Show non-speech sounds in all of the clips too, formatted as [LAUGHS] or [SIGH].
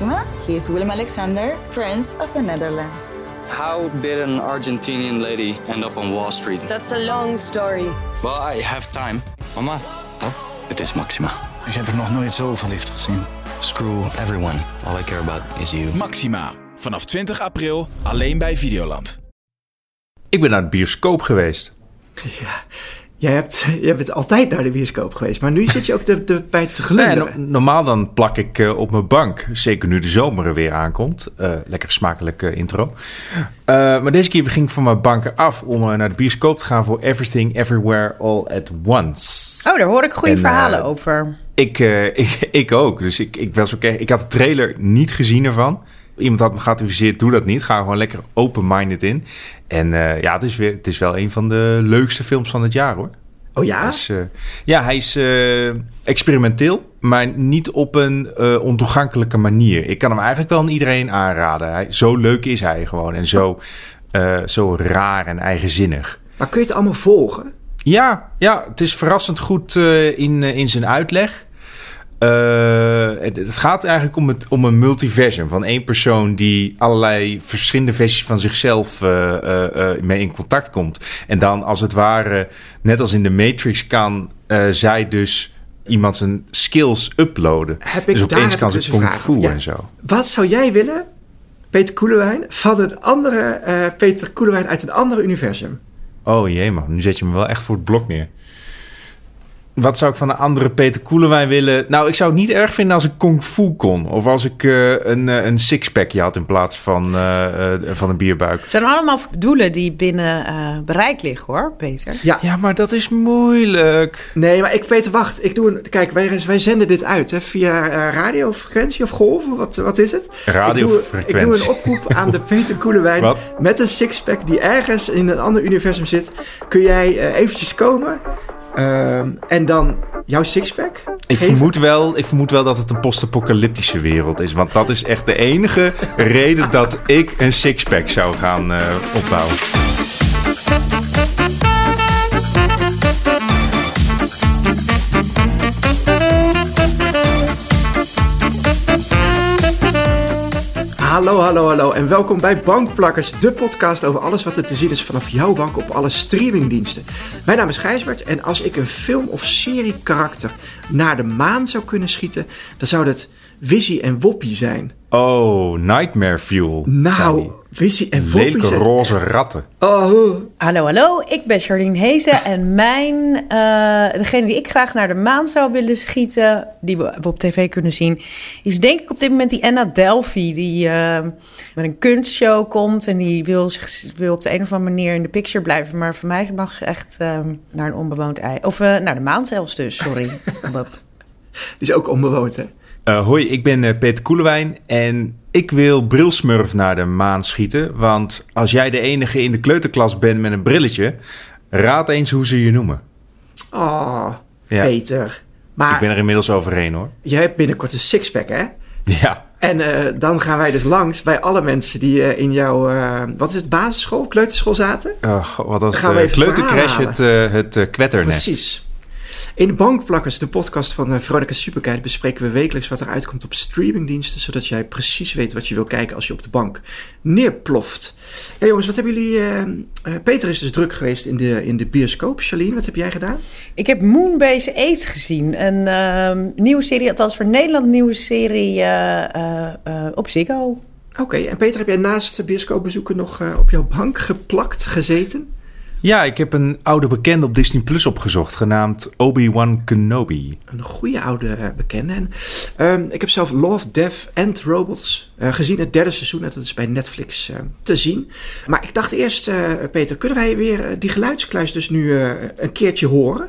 Maxima. He is Willem Alexander, Prince of the Netherlands. How did an Argentinian lady end up on Wall Street? That's a long story. Well, I have time. Mama, Oh, het is Maxima. ik heb er nog nooit zo verliefd gezien. Screw everyone. All I care about is you. Maxima. Vanaf 20 april alleen bij Videoland. Ik ben naar de bioscoop geweest. Jij, hebt, [LAUGHS] jij bent altijd naar de bioscoop geweest, maar nu zit je ook de, de, bij te Nee, glunderen. no- normaal dan plak ik eh, op mijn bank. Zeker nu de zomer er weer aankomt. Eh, lekker smakelijke intro. Eh, maar deze keer ging ik van mijn bank af om naar de bioscoop te gaan voor Everything Everywhere All at Once. Oh, daar hoor ik goede En, verhalen over. Ik, eh, [LAUGHS] ik, ik ook. Dus ik, ik was ook ik had de trailer niet gezien ervan. Iemand had me geadviseerd, doe dat niet. Ga er gewoon lekker open-minded in. En eh, ja, het is, weer, het is wel een van de leukste films van het jaar hoor. Oh ja? Hij is, eh, ja, hij is eh, experimenteel, maar niet op een eh, ontoegankelijke manier. Ik kan hem eigenlijk wel aan iedereen aanraden. Hij, zo leuk is hij gewoon en zo, zo raar en eigenzinnig. Maar kun je het allemaal volgen? Ja, ja het is verrassend goed in, in zijn uitleg. Eh, het, het gaat eigenlijk om, het, om een multiversum van één persoon die allerlei verschillende versies van zichzelf eh, mee in contact komt. En dan als het ware, net als in de Matrix, kan zij dus iemand zijn skills uploaden. Heb ik- dus opeens kan ze dus kung fu ja. en zo. Wat zou jij willen, Peter Koelewijn, van een andere Peter Koelewijn uit een ander universum? Oh jee man, nu zet je me wel echt voor het blok neer. Wat zou ik van een andere Peter Koelewijn willen? Nou, ik zou het niet erg vinden als ik kung fu kon. Of als ik eh, een, eh, een sixpackje had in plaats van, eh, eh, van een bierbuik. Het zijn allemaal doelen die binnen eh, bereik liggen, hoor, Peter. Ja. Ja, maar dat is moeilijk. Nee, maar ik, Peter, wacht. Ik doe een, kijk, wij, wij zenden dit uit hè, via eh, radiofrequentie of golven. Wat, wat is het? Ik doe, Radiofrequentie. ik doe een oproep aan de Peter Koelewijn Wat? met een sixpack die ergens in een ander universum zit. Kun jij eventjes komen ehm, en dan jouw sixpack Ik geven? vermoed, wel, ik vermoed wel dat het een post-apocalyptische wereld is. Want dat is echt de enige reden dat ik een sixpack zou gaan eh, opbouwen. Hallo, hallo, hallo en welkom bij Bankplakkers, de podcast over alles wat er te zien is vanaf jouw bank op alle streamingdiensten. Mijn naam is Gijsbert en als ik een film of serie karakter naar de maan zou kunnen schieten, dan zou dat Wizzy en Woppie zijn. Oh, Nightmare Fuel. Nou, hij. Wizzy en Woppie Lelijke zijn... roze ratten. Oh, Hallo, hallo. Ik ben Charlene Hezen [LAUGHS] en mijn, eh, degene die ik graag naar de maan zou willen schieten, die we, we op tv kunnen zien, is denk ik op dit moment die Anna Delphi, die eh, met een kunstshow komt en die wil, zich, wil op de een of andere manier in de picture blijven. Maar voor mij mag ze echt eh, naar een onbewoond ei. Of eh, naar de maan zelfs dus, sorry. [LAUGHS] Die is ook onbewoond hè. Eh, hoi, ik ben eh, Peter Koelewijn en ik wil Brilsmurf naar de maan schieten. Want als jij de enige in de kleuterklas bent met een brilletje, raad eens hoe ze je noemen. Oh, Ja. Peter. Maar Ik ben er inmiddels overheen hoor. jij hebt binnenkort een sixpack hè? Ja, En eh, dan gaan wij dus langs bij alle mensen die in jouw, wat is het, basisschool, kleuterschool zaten? Oh, wat was gaan even kleutercrash, het, het kwetternest. Precies. In Bankplakkers, de podcast van eh, Veronica Superkijk, bespreken we wekelijks wat er uitkomt op streamingdiensten, zodat jij precies weet wat je wil kijken als je op de bank neerploft. Ja jongens, wat hebben jullie... eh, eh, Peter is dus druk geweest in de, in de bioscoop. Charlene, wat heb jij gedaan? Ik heb Moonbase 8 gezien. Een ehm, nieuwe serie, althans voor Nederland nieuwe serie op Ziggo. Oké, en Peter, heb jij naast de bioscoopbezoeken nog op jouw bank geplakt, gezeten? Ja, ik heb een oude bekende op Disney Plus opgezocht, genaamd Obi-Wan Kenobi. Een goede oude eh, bekende. En, ehm, ik heb zelf Love, Death and Robots eh, gezien, het derde seizoen. En dat is bij Netflix eh, te zien. Maar ik dacht eerst, Peter, kunnen wij weer die geluidskluis dus nu een keertje horen?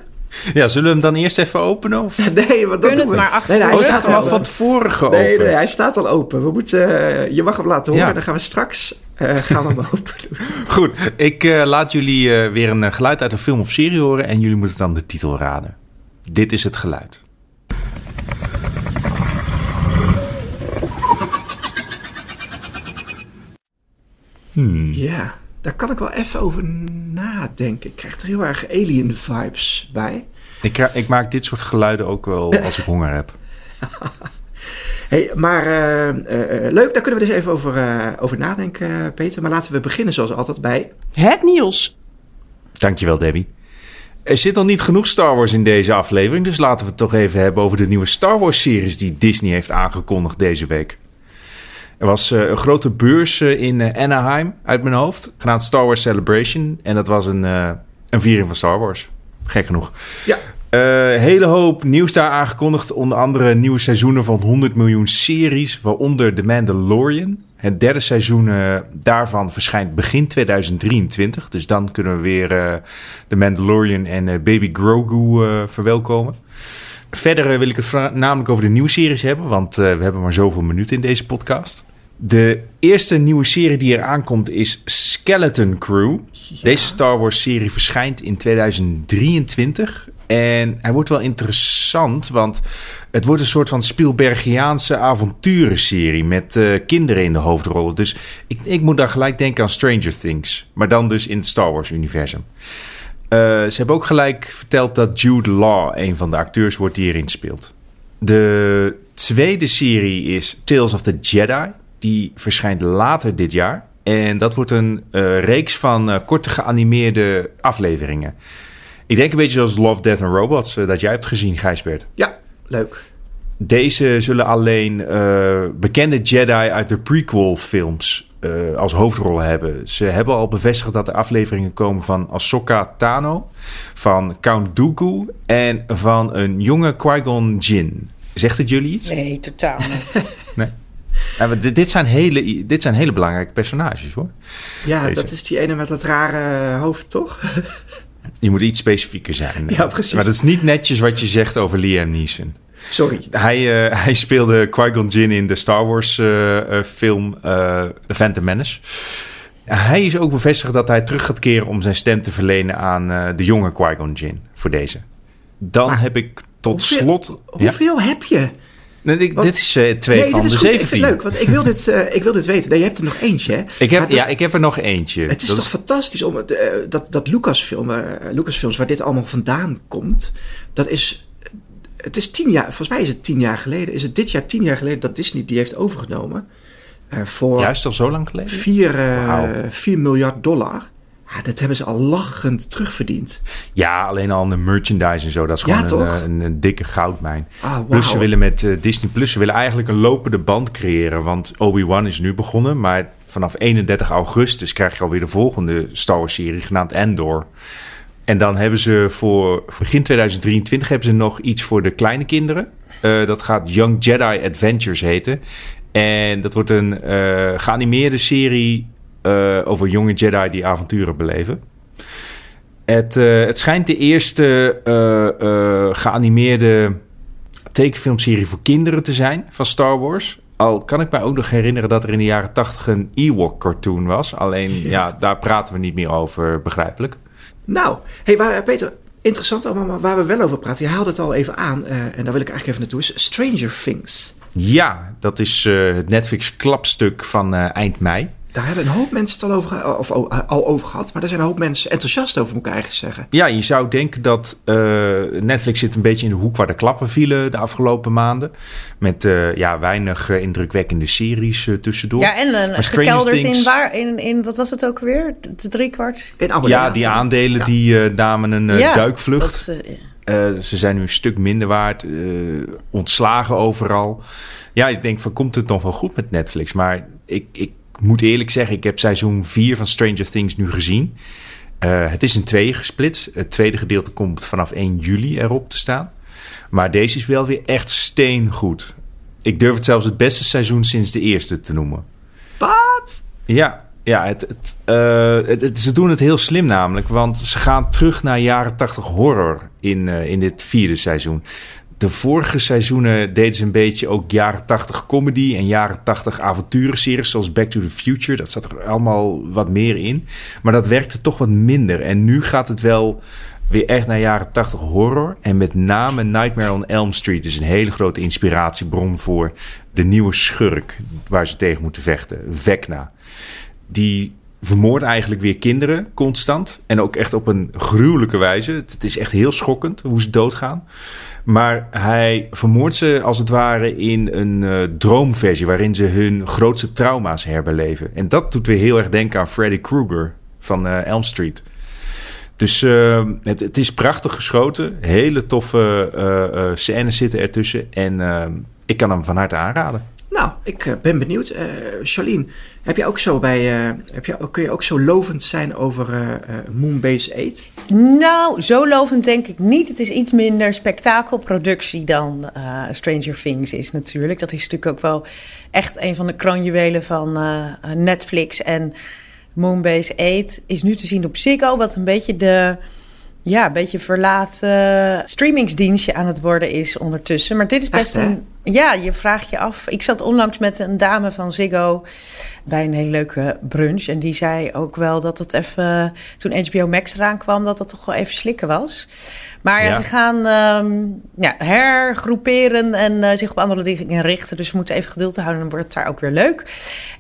Ja, zullen we hem dan eerst even openen? Of? [LAUGHS] Nee, want dat Kun doen het we. maar achter nee, nee, hij staat al van tevoren geopend. Nee, nee, hij staat al open. We moeten, eh, je mag hem laten horen. Ja. Dan gaan we straks eh, gaan we hem [LAUGHS] open doen. Goed, ik eh, laat jullie eh, weer een geluid uit een film of serie horen en jullie moeten dan de titel raden. Dit is het geluid. Hmm. Ja, daar kan ik wel even over nadenken. Ik krijg er heel erg alien vibes bij. Ik, ik maak dit soort geluiden ook wel [LAUGHS] als ik honger heb. [LAUGHS] Hey, maar eh, eh, eh, leuk, daar kunnen we dus even over, eh, over nadenken, eh, Peter. Maar laten we beginnen zoals altijd bij... Het nieuws. Dankjewel, Debbie. Er zit al niet genoeg Star Wars in deze aflevering, dus laten we het toch even hebben over de nieuwe Star Wars-series die Disney heeft aangekondigd deze week. Er was eh, een grote beurs eh, in eh, Anaheim uit mijn hoofd, genaamd Star Wars Celebration. En dat was een, een viering van Star Wars. Gek genoeg. Ja, hele hoop nieuws daar aangekondigd. Onder andere nieuwe seizoenen van 100 miljoen series, waaronder The Mandalorian. Het derde seizoen daarvan verschijnt begin 2023. Dus dan kunnen we weer eh The Mandalorian en Baby Grogu verwelkomen. Verder wil ik het vra- namelijk over de nieuwe series hebben, want we hebben maar zoveel minuten in deze podcast. De eerste nieuwe serie die er aankomt is Skeleton Crew. Deze Star Wars serie verschijnt in 2023. En hij wordt wel interessant, want het wordt een soort van Spielbergiaanse avonturenserie met eh, kinderen in de hoofdrollen. Dus ik, ik moet daar gelijk denken aan Stranger Things, maar dan dus in het Star Wars-universum. Eh, ze hebben ook gelijk verteld dat Jude Law een van de acteurs wordt die erin speelt. De tweede serie is Tales of the Jedi. Die verschijnt later dit jaar. En dat wordt een eh, reeks van eh, korte geanimeerde afleveringen. Ik denk een beetje zoals Love, Death and Robots, eh, dat jij hebt gezien, Gijsbert. ja, leuk. Deze zullen alleen eh, bekende Jedi uit de prequel-films eh, als hoofdrollen hebben. Ze hebben al bevestigd dat er afleveringen komen van Ahsoka Tano, van Count Dooku en van een jonge Qui-Gon Jinn. Zegt het jullie iets? Nee, totaal niet. [LAUGHS] Nee. Ja, maar dit, dit zijn hele, dit zijn hele belangrijke personages hoor. Ja, Deze. dat is die ene met dat rare hoofd, toch? [LAUGHS] Je moet iets specifieker zijn. Ja, precies. Maar dat is niet netjes wat je zegt over Liam Neeson. Sorry. Hij, eh, hij speelde Qui-Gon Jinn in de Star Wars eh, eh, film The Phantom Menace. Hij is ook bevestigd dat hij terug gaat keren om zijn stem te verlenen aan de jonge Qui-Gon Jinn voor deze. Dan Maar heb ik tot hoeveel- slot... Ja? Hoeveel heb je? Nee, dit is eh, twee nee, van dit is de goed. Ik vind 17. het leuk, want ik wil dit, eh, ik wil dit weten. Nee, je hebt er nog eentje, hè? Ik heb, dat- ja, ik heb er nog eentje. Het is Dat toch fantastisch om eh, dat, dat Lucasfilm, Lucasfilms, waar dit allemaal vandaan komt, dat is. Het is tien jaar, volgens mij is het tien jaar geleden. Is het dit jaar tien jaar geleden dat Disney die heeft overgenomen? voor Juist al zo lang geleden? 4, eh, Wauw. 4 miljard dollar. Ja, dat hebben ze al lachend terugverdiend. Ja, alleen al de merchandise en zo. Dat is Ja, gewoon een, eh, een, een dikke goudmijn. Ah. Plus ze willen met eh, Disney Plus, ze willen eigenlijk een lopende band creëren. Want Obi-Wan is nu begonnen, maar vanaf 31 augustus krijg je alweer de volgende Star Wars serie genaamd Endor. En dan hebben ze voor voor begin 2023 hebben ze nog iets voor de kleine kinderen. Eh, dat gaat Young Jedi Adventures heten. En dat wordt een eh, geanimeerde serie eh, over jonge Jedi die avonturen beleven. Het, eh, het schijnt de eerste eh, geanimeerde tekenfilmserie voor kinderen te zijn van Star Wars. Al kan ik mij ook nog herinneren dat er in de jaren 80 een Ewok-cartoon was. Alleen, ja. daar praten we niet meer over, begrijpelijk. Nou, hey, waar, Peter, interessant allemaal, maar waar we wel over praten. Je haalde het al even aan, en daar wil ik eigenlijk even naartoe, is Stranger Things. Ja, dat is het Netflix-klapstuk van eind mei. Daar hebben een hoop mensen het al over, of, oh, al over gehad, maar daar zijn een hoop mensen enthousiast over, moet ik eigenlijk zeggen. Ja, je zou denken dat eh, Netflix zit een beetje in de hoek waar de klappen vielen de afgelopen maanden. Met eh, ja, weinig eh, indrukwekkende series eh, tussendoor. Ja, en een gekelderd Things- in, waar, in, in, wat was het ook weer? De drie kwart? In Ja, die aandelen Ja. die eh, namen een eh, Ja, duikvlucht. dat, eh, Eh, ze zijn nu een stuk minder waard. eh, ontslagen overal. Ja, ik denk van komt het nog wel goed met Netflix. Maar ik, ik moet eerlijk zeggen, ik heb seizoen 4 van Stranger Things nu gezien. Eh, het is in tweeën gesplitst. Het tweede gedeelte komt vanaf 1 juli erop te staan. Maar deze is wel weer echt steengoed. Ik durf het zelfs het beste seizoen sinds de eerste te noemen. Wat? Ja, ja het, het, eh, het- het- ze doen het heel slim namelijk. Want ze gaan terug naar jaren 80 horror in, eh, in dit vierde seizoen. De vorige seizoenen deden ze een beetje ook jaren 80 comedy en jaren 80 avonturenseries zoals Back to the Future. Dat zat er allemaal wat meer in. Maar dat werkte toch wat minder. En nu gaat het wel weer echt naar jaren 80 horror. En met name Nightmare on Elm Street is een hele grote inspiratiebron voor de nieuwe schurk waar ze tegen moeten vechten, Vecna die vermoordt eigenlijk weer kinderen constant. En ook echt op een gruwelijke wijze. Het, is echt heel schokkend hoe ze doodgaan. Maar hij vermoordt ze als het ware in een uh, droomversie waarin ze hun grootste trauma's herbeleven. En dat doet weer heel erg denken aan Freddy Krueger van uh, Elm Street. Dus uh, het, het, is prachtig geschoten. Hele toffe scènes zitten ertussen. En ik kan hem van harte aanraden. Nou, ik ben benieuwd. Charlene, heb je ook zo bij, heb je, kun je ook zo lovend zijn over Moonbase 8? Nou, zo lovend denk ik niet. Het is iets minder spektakelproductie dan uh, Stranger Things is natuurlijk. Dat is natuurlijk ook wel echt een van de kroonjuwelen van uh, Netflix. En Moonbase 8 is nu te zien op Ziggo, wat een beetje de ja, een beetje verlaten streamingsdienstje aan het worden is ondertussen. Maar dit is best een. Ja, je vraagt je af. Ik zat onlangs met een dame van Ziggo bij een hele leuke brunch. En die zei ook wel dat het even. Toen HBO Max eraan kwam, dat het toch wel even slikken was. Maar ja, ze gaan um, ja, hergroeperen en uh, zich op andere dingen richten. Dus we moeten even geduld houden. Dan wordt het daar ook weer leuk.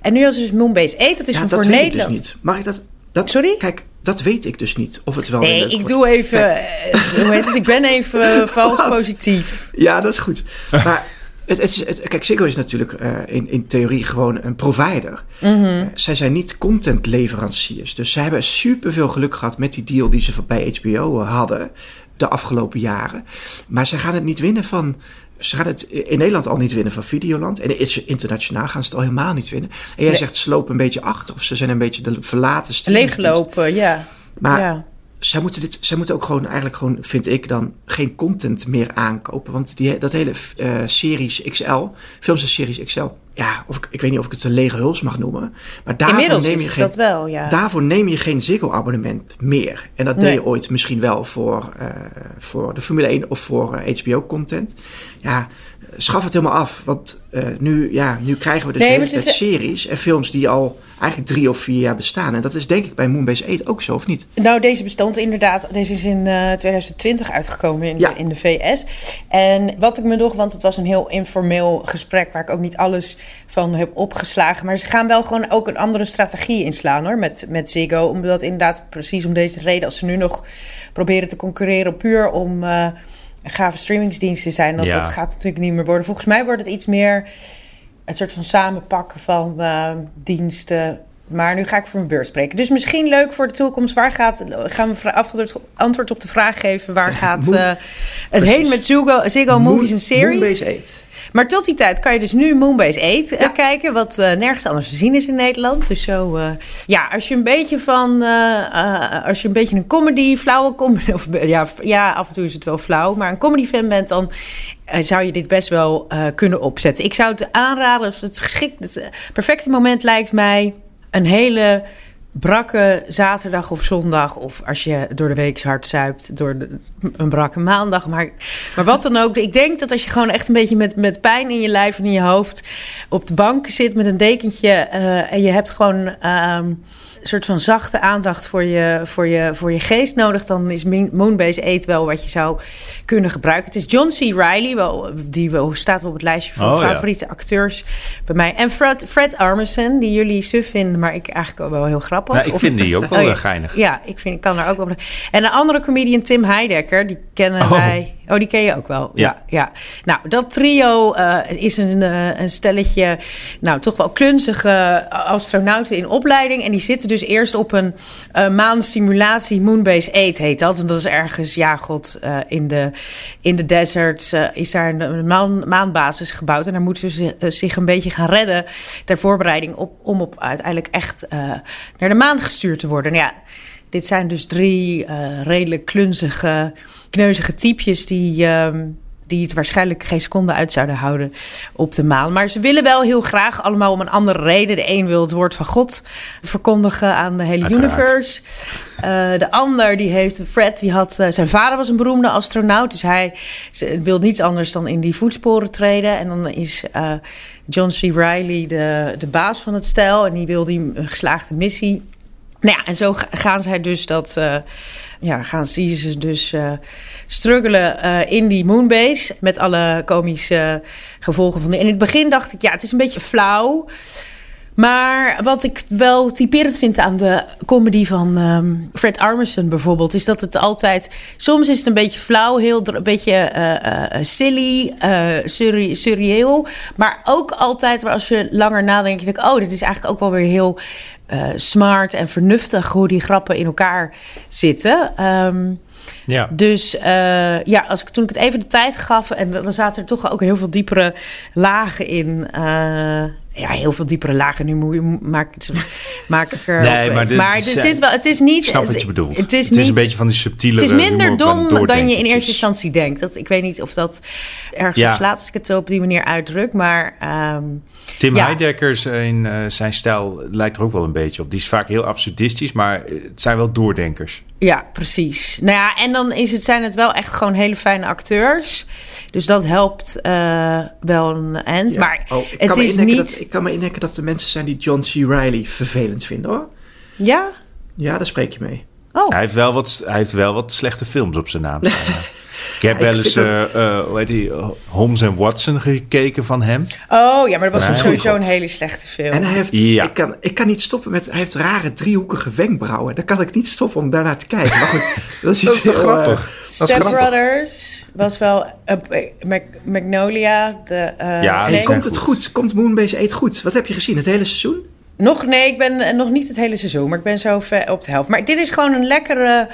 En nu als dus Moonbase Eat, dat is ja, voor dat Nederland. Dus niet. Mag ik dat, dat? Sorry? Kijk, dat weet ik dus niet. Of het wel. Nee, ik doe even. Uh, hoe heet het? Ik ben even [LAUGHS] vals positief. Ja, dat is goed. Maar. Het, het, het, kijk, Ziggo is natuurlijk uh, in, in theorie gewoon een provider. Mm -hmm. uh, zij zijn niet contentleveranciers. Dus zij hebben superveel geluk gehad met die deal die ze bij HBO hadden de afgelopen jaren. Maar zij gaan het niet winnen van. Ze gaan het in Nederland al niet winnen van Videoland. En internationaal gaan ze het al helemaal niet winnen. En jij nee. zegt ze lopen een beetje achter. Of ze zijn een beetje de verlaten Leeglopen, ja. Maar ja. zij, moeten dit, zij moeten ook gewoon eigenlijk gewoon, vind ik dan, geen content meer aankopen. Want die, dat hele uh, series XL, films en series XL, ja, of ik, ik weet niet of ik het een lege huls mag noemen. Maar daarvoor neem je geen, dat wel, ja. Daarvoor neem je geen Ziggo-abonnement meer. En dat Nee. deed je ooit misschien wel voor, uh, voor de Formule 1 of voor uh, HBO-content. Ja, schaf het helemaal af. Want uh, nu, ja, nu krijgen we dus Nee, hele series en films die al eigenlijk drie of vier jaar bestaan. En dat is denk ik bij Moonbase 8 ook zo, of niet? Nou, deze bestond inderdaad. Deze is in eh, 2020 uitgekomen in, Ja. de, in de VS. En wat ik me nog, want het was een heel informeel gesprek waar ik ook niet alles van heb opgeslagen. Maar ze gaan wel gewoon ook een andere strategie inslaan hoor, met, met Ziggo. Omdat inderdaad precies om deze reden, als ze nu nog proberen te concurreren puur om eh gave streamingsdiensten te zijn, dat, Ja. dat gaat natuurlijk niet meer worden. Volgens mij wordt het iets meer het soort van samenpakken van eh, diensten. Maar nu ga ik voor mijn beurt spreken. Dus misschien leuk voor de toekomst. Waar gaat, gaan we antwoord, antwoord op de vraag geven. Waar [LAUGHS] gaat eh, het heen met Ziggo, Ziggo Movies en Series? Moonbase 8. Maar tot die tijd kan je dus nu Moonbase 8 eh, Ja. kijken. Wat eh, nergens anders te zien is in Nederland. Dus zo, ja, als je een beetje van... als je een beetje een comedy, flauwe comedy... Of, ja, ja, af en toe is het wel flauw. Maar een comedy fan bent, dan zou je dit best wel kunnen opzetten. Ik zou het aanraden, als het geschikt... Het perfecte moment lijkt mij een hele brakke zaterdag of zondag... of als je door de week hard zuipt, door een brakke maandag. Maar, maar wat dan ook. Ik denk dat als je gewoon echt een beetje met, met pijn in je lijf en in je hoofd... op de bank zit met een dekentje... eh, en je hebt gewoon... ehm, soort van zachte aandacht voor je, voor je, voor je geest nodig... dan is Moon- Moonbase Eat wel wat je zou kunnen gebruiken. Het is John C. Reilly, wel, die wel, staat wel op het lijstje van Oh, ja. favoriete acteurs bij mij. En Fred, Fred Armisen, die jullie suf vinden... maar ik eigenlijk ook wel heel grappig. Nou, ik Of- vind die ook wel Oh, geinig. Ja, ik, vind, ik kan daar ook wel. En een andere comedian, Tim Heidecker, die kennen Oh. wij. Oh, die ken je ook wel. Ja, ja. Nou, dat trio eh, is een, eh, een stelletje, nou, toch wel klunzige astronauten in opleiding. En die zitten dus eerst op een eh maansimulatie, Moonbase 8 heet dat. En dat is ergens, ja, god, in, de, in de desert is daar een, maan, maanbasis gebouwd. En daar moeten ze zich een beetje gaan redden ter voorbereiding op, om op uiteindelijk echt naar de maan gestuurd te worden. Nou ja, dit zijn dus drie redelijk klunzige, kneuzige typjes die, ehm, die het waarschijnlijk geen seconde uit zouden houden op de maan. Maar ze willen wel heel graag allemaal om een andere reden. De een wil het woord van God verkondigen aan de hele Uiteraard. universe. Eh, de ander, die heeft, Fred, die had, eh, zijn vader was een beroemde astronaut. Dus hij wil niets anders dan in die voetsporen treden. En dan is eh, John C. Reilly de, de baas van het stel. En die wil die een geslaagde missie nou ja, en zo ga- gaan zij dus dat. eh, ja, gaan ze dus eh struggelen eh, in die moonbase. Met alle komische gevolgen van die. En in het begin dacht ik, ja, het is een beetje flauw. Maar wat ik wel typerend vind aan de comedy van ehm, Fred Armisen bijvoorbeeld, is dat het altijd. Soms is het een beetje flauw, heel een beetje silly, surreëel. Maar ook altijd, als je langer nadenkt, denk ik, oh, dit is eigenlijk ook wel weer heel eh, smart en vernuftig hoe die grappen in elkaar zitten. Ehm, Ja. dus eh, ja, als ik, toen ik het even de tijd gaf... en dan zaten er toch ook heel veel diepere lagen in. eh, ja, heel veel diepere lagen. Nu moet je, maak, ik- [LAUGHS] maak ik er... Nee, maar dit maar er zijn- zit wel... Het is niet... Ik snap het, wat je bedoelt. Het is, het niet, een beetje van die subtiele het is minder dom dan je in eerste instantie denkt. Dat, ik weet niet of dat ergens Ja. slaat als ik het zo op die manier uitdruk. Maar ehm, Tim Ja. Heidekkers in eh, zijn stijl lijkt er ook wel een beetje op. Die is vaak heel absurdistisch, maar het zijn wel doordenkers. Ja, precies. Nou ja, en dan is het, zijn het wel echt gewoon hele fijne acteurs. Dus dat helpt eh, wel een eind. Ja. Maar Oh, ik, het kan me is indenken niet... dat, ik kan me indenken dat er mensen zijn die John C. Reilly vervelend vinden hoor. Ja? Ja, daar spreek je mee. Oh, Hij, heeft wel wat, hij heeft wel wat slechte films op zijn naam staan. [LAUGHS] Ik heb Ja, wel eens vind eh, eh, hoe heet die, eh, Holmes en Watson gekeken van hem. oh ja, maar dat was Nee, sowieso goed. een hele slechte film. En hij heeft, Ja. ik, kan, ik kan niet stoppen met, hij heeft rare driehoekige wenkbrauwen. Daar kan ik niet stoppen om daarnaar te kijken. Maar goed, [LAUGHS] dat is, Dat iets is toch heel, eh, grappig? Dat is Step grappig. Brothers was wel... eh, Mac- Magnolia, de... eh, Ja, nee, komt het goed. goed? Komt Moonbase Eet goed? Wat heb je gezien? Het hele seizoen? Nog, nee, ik ben eh, nog niet het hele seizoen, maar ik ben zo ver op de helft. Maar dit is gewoon een lekkere.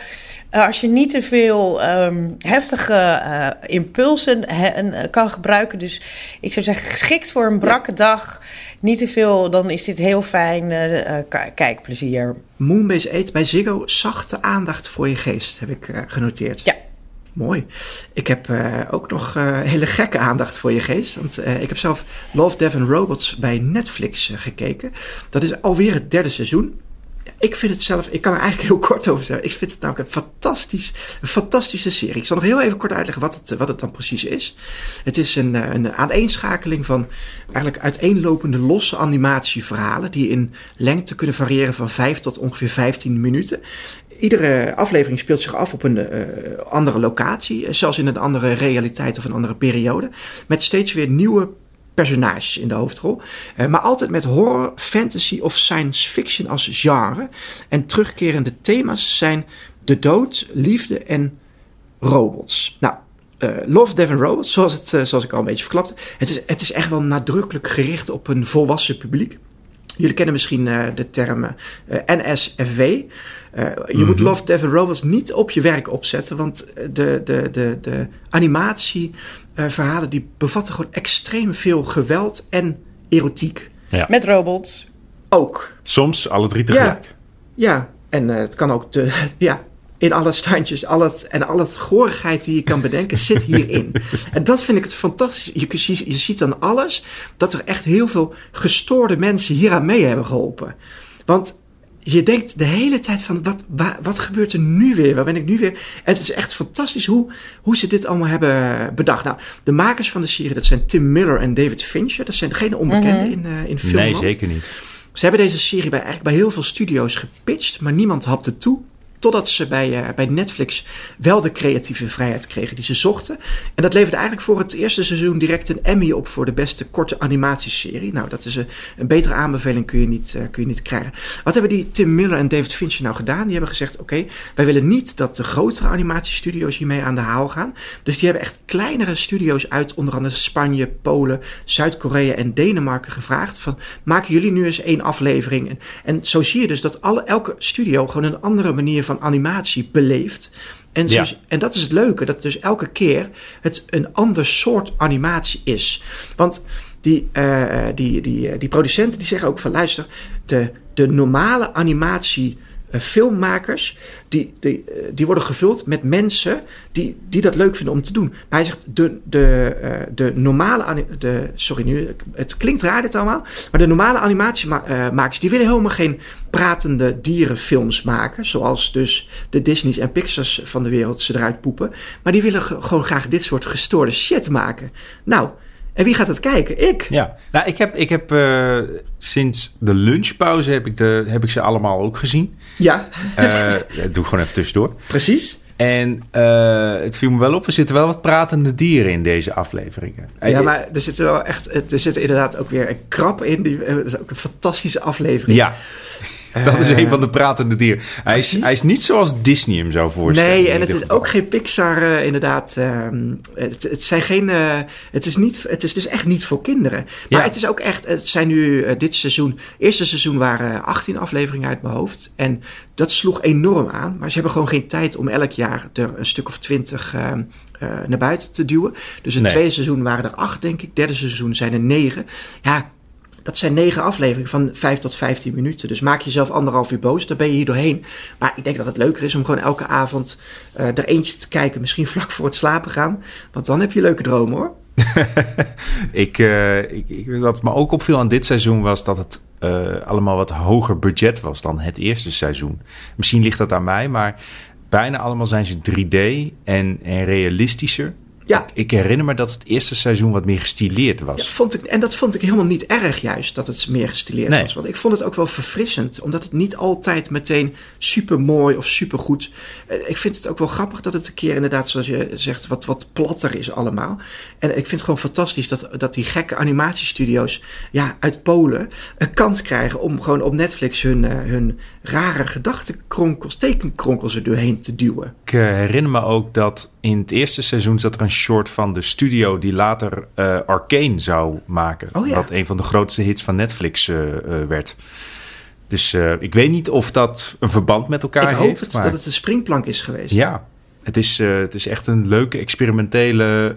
eh, als je niet te veel ehm, heftige eh, impulsen he- kan gebruiken. Dus ik zou zeggen, geschikt voor een brakke dag. Niet te veel, dan is dit heel fijn k- kijkplezier. Moonbase Eet bij Ziggo. Zachte aandacht voor je geest, heb ik genoteerd. Ja. Mooi. Ik heb eh, ook nog eh, hele gekke aandacht voor je geest. Want eh, ik heb zelf Love, and Robots bij Netflix gekeken. Dat is alweer het derde seizoen. Ik vind het zelf, ik kan er eigenlijk [LAUGHS] heel kort over zeggen. Ik vind het namelijk een, fantastisch, een fantastische serie. Ik zal nog heel even kort uitleggen wat het, wat het dan precies is. Het is een, een aaneenschakeling van eigenlijk uiteenlopende losse animatieverhalen. die in lengte kunnen variëren van 5 tot ongeveer 15 minuten. Iedere aflevering speelt zich af op een eh, andere locatie, eh, zelfs in een andere realiteit of een andere periode. Met steeds weer nieuwe personages in de hoofdrol. Eh, maar altijd met horror, fantasy of science fiction als genre. En terugkerende thema's zijn de dood, liefde en robots. Nou, Love, Death and Robots, zoals, het, zoals ik al een beetje verklapte. Het is, het is echt wel nadrukkelijk gericht op een volwassen publiek. Jullie kennen misschien de term eh, NSFW. Eh, je moet Love, Death and Robots niet op je werk opzetten, want de, de, de, de animatieverhalen die bevatten gewoon extreem veel geweld en erotiek. Met robots. Ook. Soms alle drie tegelijk. Ja, en eh, het kan ook de, [LAUGHS] ja, in alle standjes, al het, en al het gorigheid die je kan bedenken, zit hierin. [LAUGHS] En dat vind ik het fantastisch. Je, je, je ziet aan alles dat er echt heel veel gestoorde mensen hieraan mee hebben geholpen. Want je denkt de hele tijd van, wat, wa- wat gebeurt er nu weer? Waar ben ik nu weer? En het is echt fantastisch hoe, hoe ze dit allemaal hebben bedacht. Nou, de makers van de serie, dat zijn Tim Miller en David Fincher. Dat zijn geen onbekenden in, eh in Nee, filmland. zeker niet. Ze hebben deze serie bij, eigenlijk bij heel veel studio's gepitcht, maar niemand hapte toe. Totdat ze bij, eh, bij Netflix wel de creatieve vrijheid kregen die ze zochten. En dat leverde eigenlijk voor het eerste seizoen direct een Emmy op voor de beste korte animatieserie. Nou, dat is een, een betere aanbeveling kun je, niet, eh, kun je niet krijgen. Wat hebben die Tim Miller en David Fincher nou gedaan? Die hebben gezegd, oké, wij willen niet dat de grotere animatiestudio's hiermee aan de haal gaan. Dus die hebben echt kleinere studio's uit onder andere Spanje, Polen, Zuid-Korea en Denemarken gevraagd. Van, maken jullie nu eens één aflevering? En, en zo zie je dus dat alle, elke studio gewoon een andere manier van animatie beleeft. En, Ja. en dat is het leuke, dat dus elke keer het een ander soort animatie is. Want die, eh, die, die, die producenten die zeggen ook van luister, de, de normale animatie filmmakers, die, die, eh, die worden gevuld met mensen die, die dat leuk vinden om te doen. Maar hij zegt, de, de, eh, de normale... De, sorry, nu, het klinkt raar dit allemaal. Maar de normale animatiemakers, die willen helemaal geen pratende dierenfilms maken. Zoals dus de Disney's en Pixar's van de wereld ze eruit poepen. Maar die willen ge- gewoon graag dit soort gestoorde shit maken. Nou, en wie gaat het kijken? Ik. Ja, nou, ik heb, ik heb eh, sinds de lunchpauze heb ik, de, heb ik ze allemaal ook gezien. Ja, ja, doe gewoon even tussendoor. precies. En eh, het viel me wel op, er zitten wel wat pratende dieren in deze afleveringen. Ja, maar er zit wel echt, er zit inderdaad ook weer een krap in. Die, dat is ook een fantastische aflevering. Ja, [LAUGHS] dat is Eh, een van de pratende dieren. Hij is, hij is niet zoals Disney hem zou voorstellen. Nee, en het is geval. ook geen Pixar eh, inderdaad. ehm, het, het zijn geen. eh, het, is niet, het is dus echt niet voor kinderen. Maar Ja. het is ook echt. Het zijn nu dit seizoen. Eerste seizoen waren 18 afleveringen uit mijn hoofd. En dat sloeg enorm aan. Maar ze hebben gewoon geen tijd om elk jaar er een stuk of 20 ehm, eh, naar buiten te duwen. Dus het Nee. tweede seizoen waren er acht, denk ik. Derde seizoen zijn er negen. Ja. Dat zijn negen afleveringen van 5 tot 15 minuten. Dus maak jezelf anderhalf uur boos. Dan ben je hier doorheen. Maar ik denk dat het leuker is om gewoon elke avond eh, er eentje te kijken. Misschien vlak voor het slapen gaan. Want dan heb je leuke dromen hoor. [LAUGHS] Ik, eh, ik, ik, wat me ook opviel aan dit seizoen was dat het eh, allemaal wat hoger budget was dan het eerste seizoen. Misschien ligt dat aan mij, maar bijna allemaal zijn ze 3D en, en realistischer. Ja. Ik, ik herinner me dat het eerste seizoen wat meer gestileerd Ja, was. vond ik, en dat vond ik helemaal niet erg juist, dat het meer gestileerd Nee. was. Want ik vond het ook wel verfrissend, omdat het niet altijd meteen super mooi of super goed. Ik vind het ook wel grappig dat het een keer inderdaad, zoals je zegt, wat, wat platter is allemaal. En ik vind het gewoon fantastisch dat, dat die gekke animatiestudio's ja, uit Polen een kans krijgen om gewoon op Netflix hun, eh, hun rare gedachtenkronkels, tekenkronkels er doorheen te duwen. Ik eh, herinner me ook dat in het eerste seizoen zat er een short van de studio die later eh, Arcane zou maken. Oh ja. Wat een van de grootste hits van Netflix eh, eh, werd. Dus ik weet niet of dat een verband met elkaar ik hoop heeft. het, maar- dat het een springplank is geweest. Ja, het is, het is echt een leuke experimentele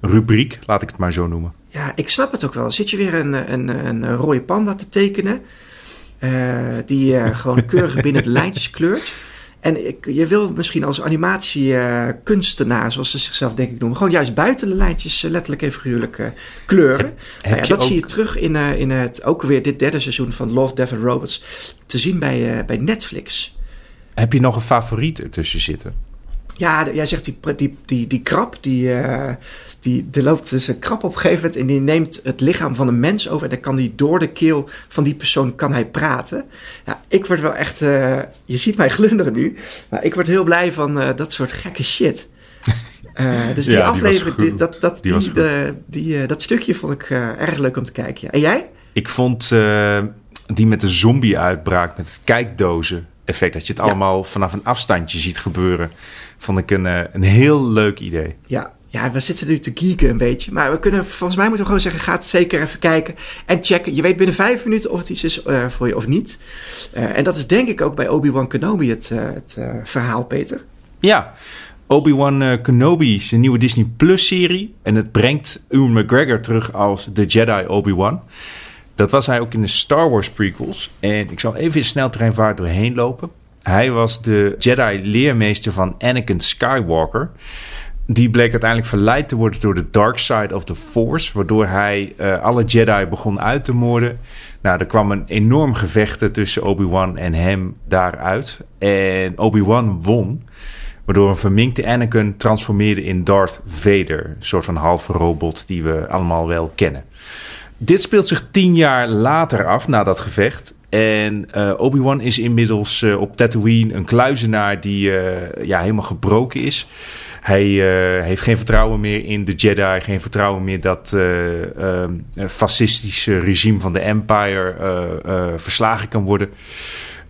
rubriek, laat ik het maar zo noemen. Ja, ik snap het ook wel. Zit je weer een, een, een rode panda te tekenen, die gewoon keurig binnen de lijntjes kleurt. En ik, je wil misschien als animatiekunstenaar, zoals ze zichzelf denk ik noemen, gewoon juist buiten de lijntjes eh, letterlijk en figuurlijk eh, kleuren. Heb Nou ja, dat ook- zie je terug in, eh, in het, ook weer dit derde seizoen van Love, Death and Robots, te zien bij, eh, bij Netflix. Heb je nog een favoriet ertussen zitten? Ja, jij zegt die, die, die, die krab, die, eh, die, er loopt dus een krab op een gegeven moment en die neemt het lichaam van een mens over en dan kan die door de keel van die persoon kan hij praten. Ja, ik word wel echt, eh, je ziet mij glunderen nu, maar ik word heel blij van eh, dat soort gekke shit. [LAUGHS] Dus die Ja, aflevering, die, dat, dat, Die de, die, dat stukje vond ik erg leuk om te kijken. Ja. En jij? Ik vond die met de zombie-uitbraak, met het kijkdozen-effect, dat je het Ja. allemaal vanaf een afstandje ziet gebeuren, vond ik een, eh, een heel leuk idee. Ja, ja, we zitten nu te geeken een beetje. Maar we kunnen, volgens mij moeten we gewoon zeggen, ga het zeker even kijken. En checken. Je weet binnen vijf minuten of het iets is eh, voor je of niet. Eh, en dat is denk ik ook bij Obi-Wan Kenobi het, het verhaal, Peter. Ja, Obi-Wan Kenobi is een nieuwe Disney Plus serie. En het brengt Ewan McGregor terug als de Jedi Obi-Wan. Dat was hij ook in de Star Wars prequels. En ik zal even in sneltreinvaart doorheen lopen. Hij was de Jedi-leermeester van Anakin Skywalker. Die bleek uiteindelijk verleid te worden door de dark side of the Force. Waardoor hij eh, alle Jedi begon uit te moorden. Nou, er kwam een enorm gevecht tussen Obi-Wan en hem daaruit. En Obi-Wan won. Waardoor een verminkte Anakin transformeerde in Darth Vader. Een soort van halve robot die we allemaal wel kennen. Dit speelt zich tien jaar later af, na dat gevecht. En eh, Obi-Wan is inmiddels eh, op Tatooine een kluizenaar die eh, ja, helemaal gebroken is. Hij heeft geen vertrouwen meer in de Jedi, geen vertrouwen meer dat eh, eh, fascistische regime van de Empire verslagen kan worden.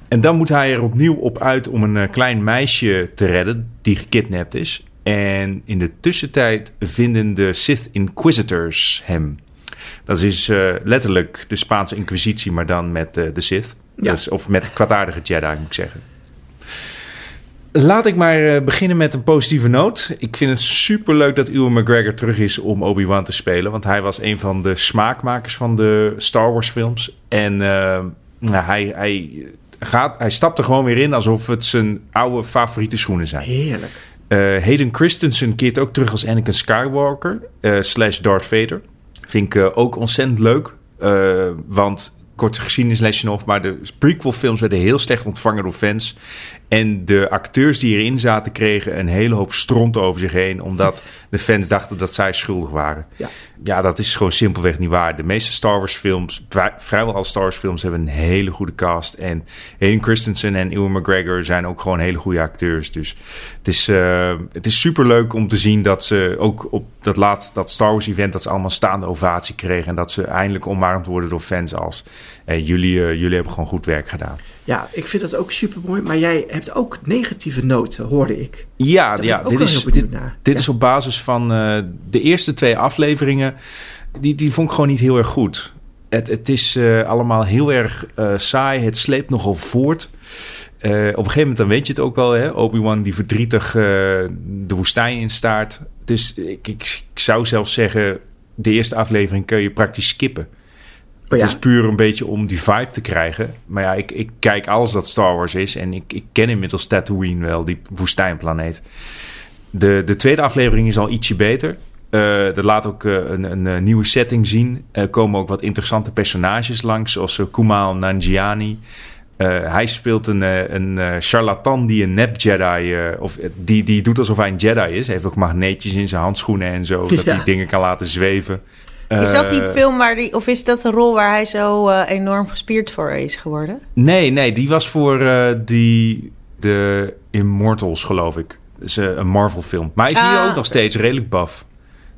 En dan moet hij er opnieuw op uit om een klein meisje te redden die gekidnapt is. En in de tussentijd vinden de Sith Inquisitors hem. Dat is eh, letterlijk de Spaanse Inquisitie, maar dan met eh, de Sith. Ja. Dus, of met kwaadaardige Jedi, moet ik zeggen. Laat ik maar eh, beginnen met een positieve noot. Ik vind het super leuk dat Ewan McGregor terug is om Obi-Wan te spelen. Want hij was een van de smaakmakers van de Star Wars films. En nou, hij, hij, gaat, hij stapt er gewoon weer in alsof het zijn oude favoriete schoenen zijn. Heerlijk. Eh, Hayden Christensen keert ook terug als Anakin Skywalker slash Darth Vader. Vind ik eh, ook ontzettend leuk. eh, want korte geschiedenislesje nog. Maar de prequel-films werden heel slecht ontvangen door fans. En de acteurs die erin zaten kregen een hele hoop stront over zich heen. Omdat [LAUGHS] de fans dachten dat zij schuldig waren. Ja. Ja, dat is gewoon simpelweg niet waar. De meeste Star Wars films, vrij- vrijwel alle Star Wars films, hebben een hele goede cast. En Hayden Christensen en Ewan McGregor zijn ook gewoon hele goede acteurs. Dus het is, eh, het is super leuk om te zien dat ze ook op dat laatste, dat Star Wars event, dat ze allemaal staande ovatie kregen. En dat ze eindelijk omarmd worden door fans als, hey, jullie, eh, jullie hebben gewoon goed werk gedaan. Ja, ik vind dat ook super mooi. Maar jij hebt ook negatieve noten, hoorde ik. Ja, Daar ja ik dit, is, dit, dit Ja. is op basis van eh, de eerste twee afleveringen. Die, die vond ik gewoon niet heel erg goed. Het, het is eh, allemaal heel erg eh, saai. Het sleept nogal voort. Eh, op een gegeven moment dan weet je het ook wel. hè, Obi-Wan die verdrietig eh, de woestijn instaart. Dus ik, ik, ik zou zelfs zeggen... de eerste aflevering kun je praktisch skippen. Ja? Het is puur een beetje om die vibe te krijgen. Maar ja, ik, ik kijk alles dat Star Wars is. En ik, ik ken inmiddels Tatooine wel, die woestijnplaneet. De, de tweede aflevering is al ietsje beter. Eh dat laat ook eh, een, een, eh, nieuwe setting zien. Er komen ook wat interessante personages langs, zoals Kumail Nanjiani. Hij speelt een, een charlatan die een nep Jedi, of die, die doet alsof hij een Jedi is. Hij heeft ook magneetjes in zijn handschoenen en zo, dat [LAUGHS] Ja. hij dingen kan laten zweven. Is dat die Eh, film waar die, of is dat de rol waar hij zo eh, enorm gespierd voor is geworden? Nee, nee, die was voor eh, die, de Immortals, geloof ik. Dus eh, een Marvel-film. Maar hij is hier Ah, ook nog steeds redelijk buff.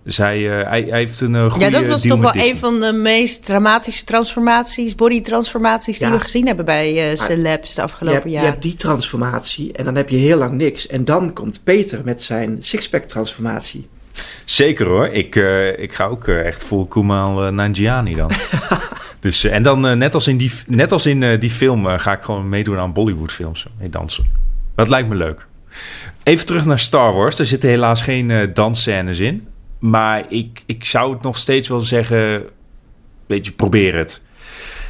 Dus hij, eh, hij, hij heeft een goede Ja, dat was deal toch wel Disney. een van de meest dramatische transformaties, body-transformaties die Ja. we gezien hebben bij eh celebs de afgelopen hebt, je jaren. hebt die transformatie en dan heb je heel lang niks. En dan komt Peter met zijn sixpack transformatie. Zeker hoor. Ik, eh, ik ga ook eh, echt vol Kumail uh, Nanjiani dan. [LAUGHS] dus, eh, en dan eh, net als in die, net als in, eh, die film eh, ga ik gewoon meedoen aan Bollywood films. Mee dansen. Dat lijkt me leuk. Even terug naar Star Wars. Er zitten helaas geen eh dansscènes in. Maar ik, ik zou het nog steeds wel zeggen... Weet je, probeer het.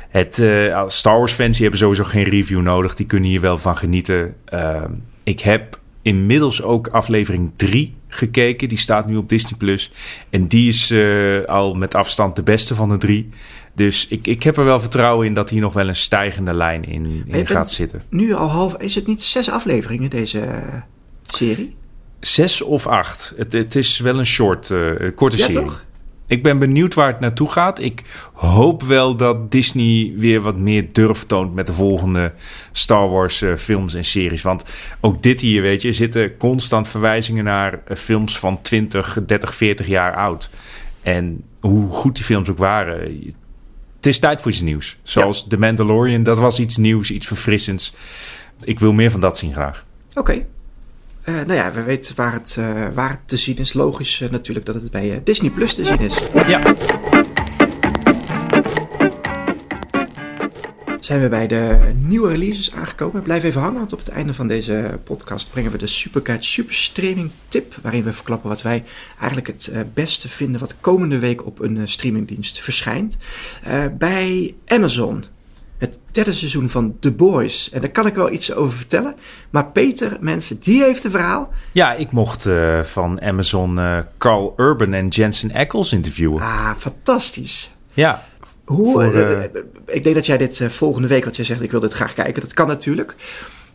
Het, eh, Star Wars fans die hebben sowieso geen review nodig. Die kunnen hier wel van genieten. Ehm, ik heb inmiddels ook aflevering 3 gekeken. Die staat nu op Disney+. Plus. En die is eh, al met afstand de beste van de drie. Dus ik, ik heb er wel vertrouwen in dat hier nog wel een stijgende lijn in, in gaat zitten. Nu al half... Is het niet zes afleveringen, deze eh, serie? Zes of acht. Het, het is wel een short, eh, korte Ja, serie. toch? Ik ben benieuwd waar het naartoe gaat. Ik hoop wel dat Disney weer wat meer durf toont met de volgende Star Wars eh, films en series. Want ook dit hier, weet je, er zitten constant verwijzingen naar eh, films van 20, 30, 40 jaar oud. En hoe goed die films ook waren. Het is tijd voor iets nieuws. Zoals The Mandalorian, dat was iets nieuws, iets verfrissends. Ik wil meer van dat zien graag. Oké. Eh, nou ja, we weten waar het, eh, waar het te zien is. Logisch eh, natuurlijk dat het bij Disney Plus te zien is. Ja. Zijn we bij de nieuwe releases aangekomen. Blijf even hangen, want op het einde van deze podcast brengen we de Superguide Super Streaming Tip. Waarin we verklappen wat wij eigenlijk het beste vinden wat komende week op een streamingdienst verschijnt. Bij Amazon. Het derde seizoen van The Boys. En daar kan ik wel iets over vertellen. Maar Peter, mensen, die heeft een verhaal. Ja, ik mocht eh, van Amazon eh, Carl Urban en Jensen Ackles interviewen. Ah, fantastisch. Ja, Hoe, Voor, eh, ik denk dat jij dit volgende week, want jij zegt ik wil dit graag kijken. Dat kan natuurlijk.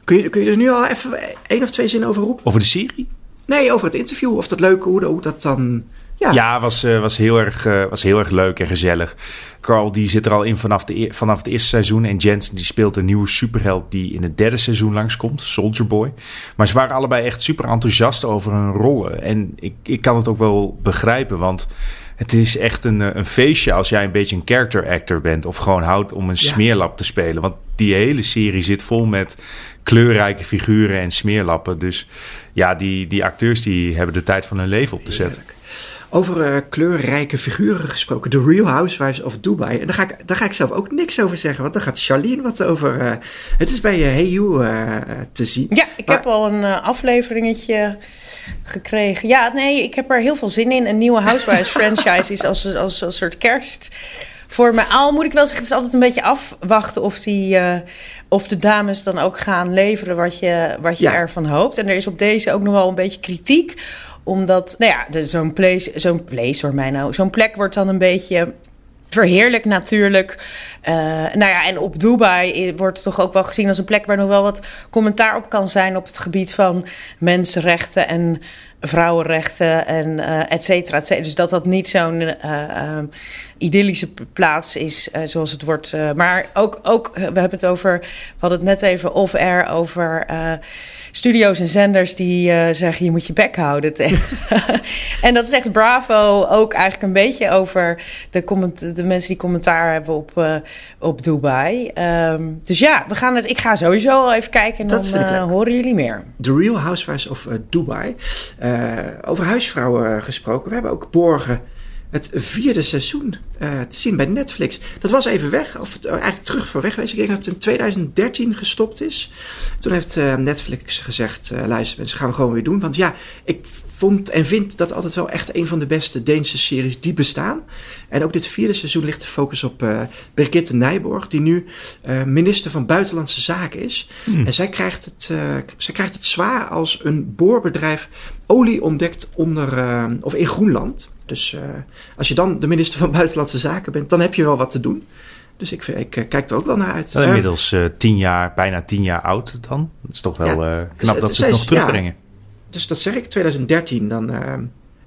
Kun je, kun je er nu al even één of twee zinnen over roepen? over de serie? Nee, over het interview. Of dat leuk, hoe, hoe dat dan... Ja, Ja, was, eh, was, heel erg, eh, was heel erg leuk en gezellig. Carl die zit er al in vanaf, de, e- vanaf het eerste seizoen. En Jensen die speelt een nieuwe superheld die in het derde seizoen langskomt. Soldier Boy. Maar ze waren allebei echt super enthousiast over hun rollen. En ik, ik kan het ook wel begrijpen. Want het is echt een, eh, een feestje als jij een beetje een character actor bent. Of gewoon houdt om een Ja. smeerlap te spelen. Want die hele serie zit vol met kleurrijke figuren en smeerlappen. Dus ja, die, die acteurs die hebben de tijd van hun leven op te zetten. Over eh, kleurrijke figuren gesproken. The Real Housewives of Dubai. En daar ga, ik, daar ga ik zelf ook niks over zeggen. Want daar gaat Charlene wat over... eh, het is bij uh, Hey You te zien. Ja, ik Maar- heb al een afleveringetje gekregen. Ja, nee, ik heb er heel veel zin in. Een nieuwe Housewives [LAUGHS] franchise is als, als, een soort kerst voor me. Al moet ik wel zeggen, het is altijd een beetje afwachten of, die, of de dames dan ook gaan leveren wat je, wat je Ja. ervan hoopt. En er is op deze ook nog wel een beetje kritiek. Omdat, nou ja, zo'n place, zo'n place, hoor mij nou, zo'n plek wordt dan een beetje verheerlijk natuurlijk. Uh, nou ja, en op Dubai wordt toch ook wel gezien als een plek waar nog wel wat commentaar op kan zijn op het gebied van mensenrechten en vrouwenrechten en uh, et cetera, et cetera. Dus dat dat niet zo'n uh, idyllische plaats is uh, zoals het wordt. maar ook, ook, we hebben het over, we hadden het net even off-air over studio's en zenders die zeggen je moet je bek houden. [LAUGHS] en dat zegt Bravo ook eigenlijk een beetje over de, comment, de mensen die commentaar hebben op, op Dubai. Um, dus ja, we gaan het, ik ga sowieso al even kijken en dat dan horen jullie meer. The Real Housewives of Dubai. Over huisvrouwen gesproken. We hebben ook Borgen het vierde seizoen uh, te zien bij Netflix. Dat was even weg, of het, eigenlijk terug van weg geweest. Ik denk dat het in 2013 gestopt is. Toen heeft uh, Netflix gezegd: luister, mensen, gaan we gewoon weer doen. Want ja, ik vond en vind dat altijd wel echt een van de beste Deense series die bestaan. En ook dit vierde seizoen ligt de focus op Birgitte Nijborg, die nu minister van Buitenlandse Zaken is. Hmm. En zij krijgt, het, zij krijgt het zwaar als een boorbedrijf olie ontdekt onder, of in Groenland. Dus als je dan de minister van Buitenlandse Zaken bent, dan heb je wel wat te doen. Dus ik, ik kijk er ook wel naar uit. Inmiddels tien jaar, bijna tien jaar oud dan. Dat is toch wel ja, knap dus, dat ze het nog terugbrengen. Ja, dus dat zeg ik, 2013. Dan,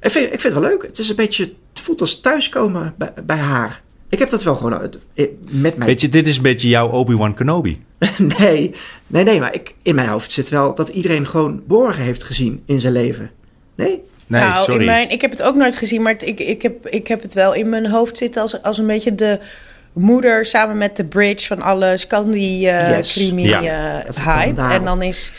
ik, vind, ik vind het wel leuk. Het is een beetje, het voelt als thuiskomen bij, bij haar. Ik heb dat wel gewoon eh, met mij. Weet je, dit is een beetje jouw Obi-Wan Kenobi. [LAUGHS] nee, nee, nee, maar ik, in mijn hoofd zit wel dat iedereen gewoon Borgen heeft gezien in zijn leven. Nee? Nee, nou, sorry. In mijn, ik heb het ook nooit gezien, maar ik, ik, heb, ik heb het wel in mijn hoofd zitten als, als een beetje de moeder samen met de bridge van alle Scandi-crimi uh, ja. uh, hype. En dan is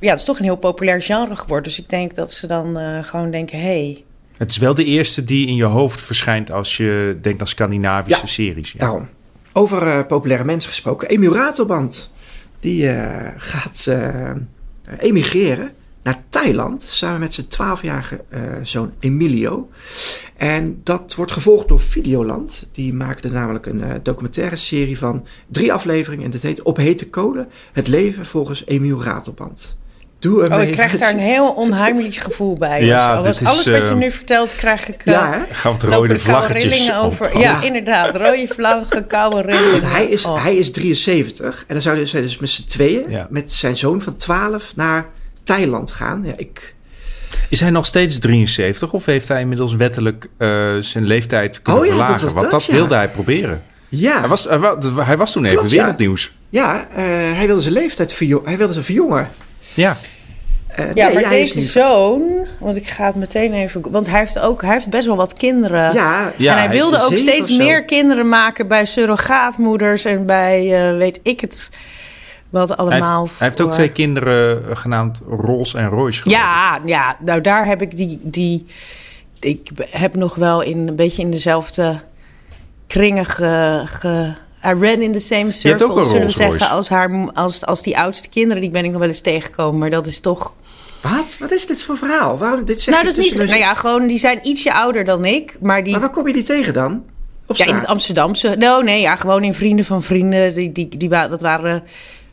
ja, het is toch een heel populair genre geworden. Dus ik denk dat ze dan uh, gewoon denken, hey. Het is wel de eerste die in je hoofd verschijnt als je denkt aan Scandinavische ja, series. Ja. Daarom. Over populaire mensen gesproken. Emiel Ratelband, die gaat emigreren naar Thailand samen met zijn 12-jarige zoon Emilio. En dat wordt gevolgd door Videoland. Die maakte namelijk een documentaire serie van drie afleveringen. En dat heet Op hete kolen. Het leven volgens Emiel Ratelband. Doe oh, ik krijg daar een heel onheimelijk gevoel bij. Ja, alles, is, alles wat je nu vertelt, krijg ik. Uh, ja? Gaan we het rode vlaggetjes over. Ja, ja, inderdaad. Rode vlaggen, koude rillingen. hij, is, oh. hij is 73 en dan zouden ze dus met z'n tweeën, ja. met zijn zoon van 12, naar Thailand gaan. Ja, ik... Is hij nog steeds 73 of heeft hij inmiddels wettelijk uh, zijn leeftijd kunnen oh, ja, verlagen? Dat Want dat, dat wilde hij proberen. Ja. Hij was, hij was toen even Klopt, wereldnieuws. Ja, uh, hij wilde zijn leeftijd verjongen. Hij wilde zijn verjongen. Ja. Uh, ja, nee, maar deze zoon, want ik ga het meteen even, want hij heeft ook, hij heeft best wel wat kinderen. Ja, ja en hij, hij wilde ook steeds meer kinderen maken bij surrogaatmoeders en bij, uh, weet ik het, wat allemaal. Hij heeft, hij heeft ook twee kinderen uh, genaamd Rolls en Royce. Ja, ja, nou daar heb ik die, die, ik heb nog wel in een beetje in dezelfde kringen ge, ge I ran in the same circle, zullen we zeggen, als, haar, als, als die oudste kinderen. Die ben ik nog wel eens tegengekomen, maar dat is toch... Wat? Wat is dit voor verhaal? Waarom, dit nou, dat is niet... Nou ja, gewoon, die zijn ietsje ouder dan ik, maar die... Maar waar kom je die tegen dan? Op ja, in het Amsterdamse. Nou, nee, ja, gewoon in Vrienden van Vrienden. Die, die, die, dat waren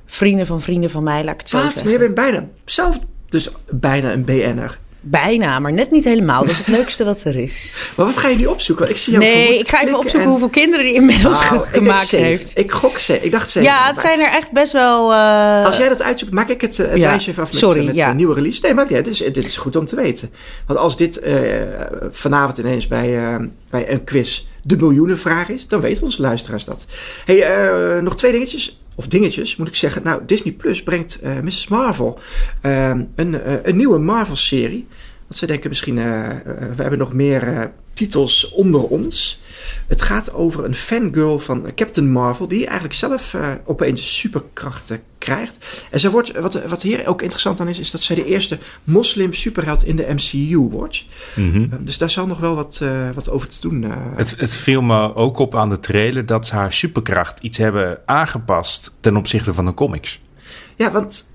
vrienden van vrienden van mij, laat ik het zo Wat? zeggen. Maar je bent bijna, zelf dus bijna een BN'er. Bijna, maar net niet helemaal. Dat is het leukste wat er is. Maar wat ga je nu opzoeken? Ik zie jou nee, ik ga even opzoeken en... hoeveel kinderen die inmiddels nou, gemaakt heeft. Ik gok ze. Ik dacht zeven. Ja, het zijn er echt best wel... Uh... Als jij dat uitzoekt, maak ik het, uh, het ja. lijstje even af met, Sorry, met ja. een nieuwe release. Nee, maar dit is, dit is goed om te weten. Want als dit vanavond ineens bij, bij een quiz de miljoenenvraag is, dan weten onze luisteraars dat. hey, nog twee dingetjes of dingetjes, moet ik zeggen. Nou, Disney Plus brengt uh, Mrs. Marvel uh, een, uh, een nieuwe Marvel-serie. Want ze denken misschien, we hebben nog meer titels onder ons. Het gaat over een fangirl van Captain Marvel, die eigenlijk zelf uh, opeens superkrachten krijgt. En ze wordt, wat, wat hier ook interessant aan is, is dat zij de eerste moslim superheld in de MCU wordt. Mm -hmm. uh, dus daar zal nog wel wat, uh, wat over te doen. Het, het viel me ook op aan de trailer dat ze haar superkracht iets hebben aangepast ten opzichte van de comics. Ja, want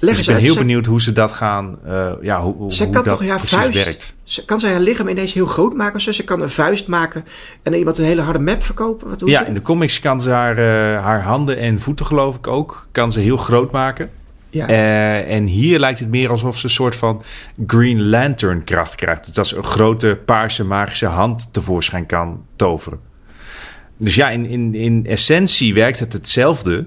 dus ik ben heel benieuwd hoe ze dat gaan, uh, ja, hoe, ze hoe kan dat toch, ja, precies vuist, werkt. Ze, kan zij haar lichaam ineens heel groot maken? Zo? Ze kan een vuist maken en iemand een hele harde map verkopen? Wat, ja, in de comics kan ze haar, uh, haar handen en voeten geloof ik ook, kan ze heel groot maken. Ja. Uh, en hier lijkt het meer alsof ze een soort van Green Lantern kracht krijgt. Dus dat ze een grote paarse magische hand tevoorschijn kan toveren. dus ja, in, in, in essentie werkt het hetzelfde.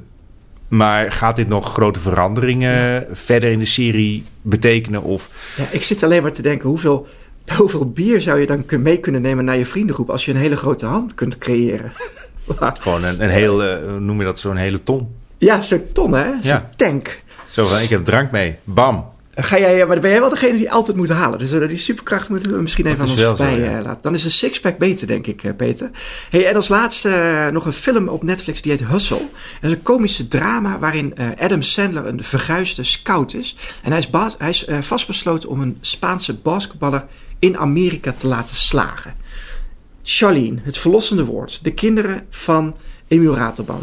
Maar gaat dit nog grote veranderingen verder in de serie betekenen? Of Ja, ik zit alleen maar te denken, hoeveel, [LAUGHS] hoeveel bier zou je dan mee kunnen nemen naar je vriendengroep als je een hele grote hand kunt creëren? [LAUGHS] gewoon een, een hele, hoe noem je dat, zo'n hele ton? ja, zo'n ton hè, zo'n Ja. tank. Zo van, ik heb drank mee. Bam. Ga jij, maar dan ben jij wel degene die altijd moet halen. Dus eh, die superkracht moeten we misschien even Dat aan ons zo, ja. eh, laten. Dan is een sixpack beter, denk ik, eh, Peter. Hey, en als laatste nog een film op Netflix die heet Hustle. Dat is een komische drama waarin Adam Sandler een verguisde scout is. En hij is, hij is vastbesloten om een Spaanse basketballer in Amerika te laten slagen. Charlene, het verlossende woord. De kinderen van Emiel.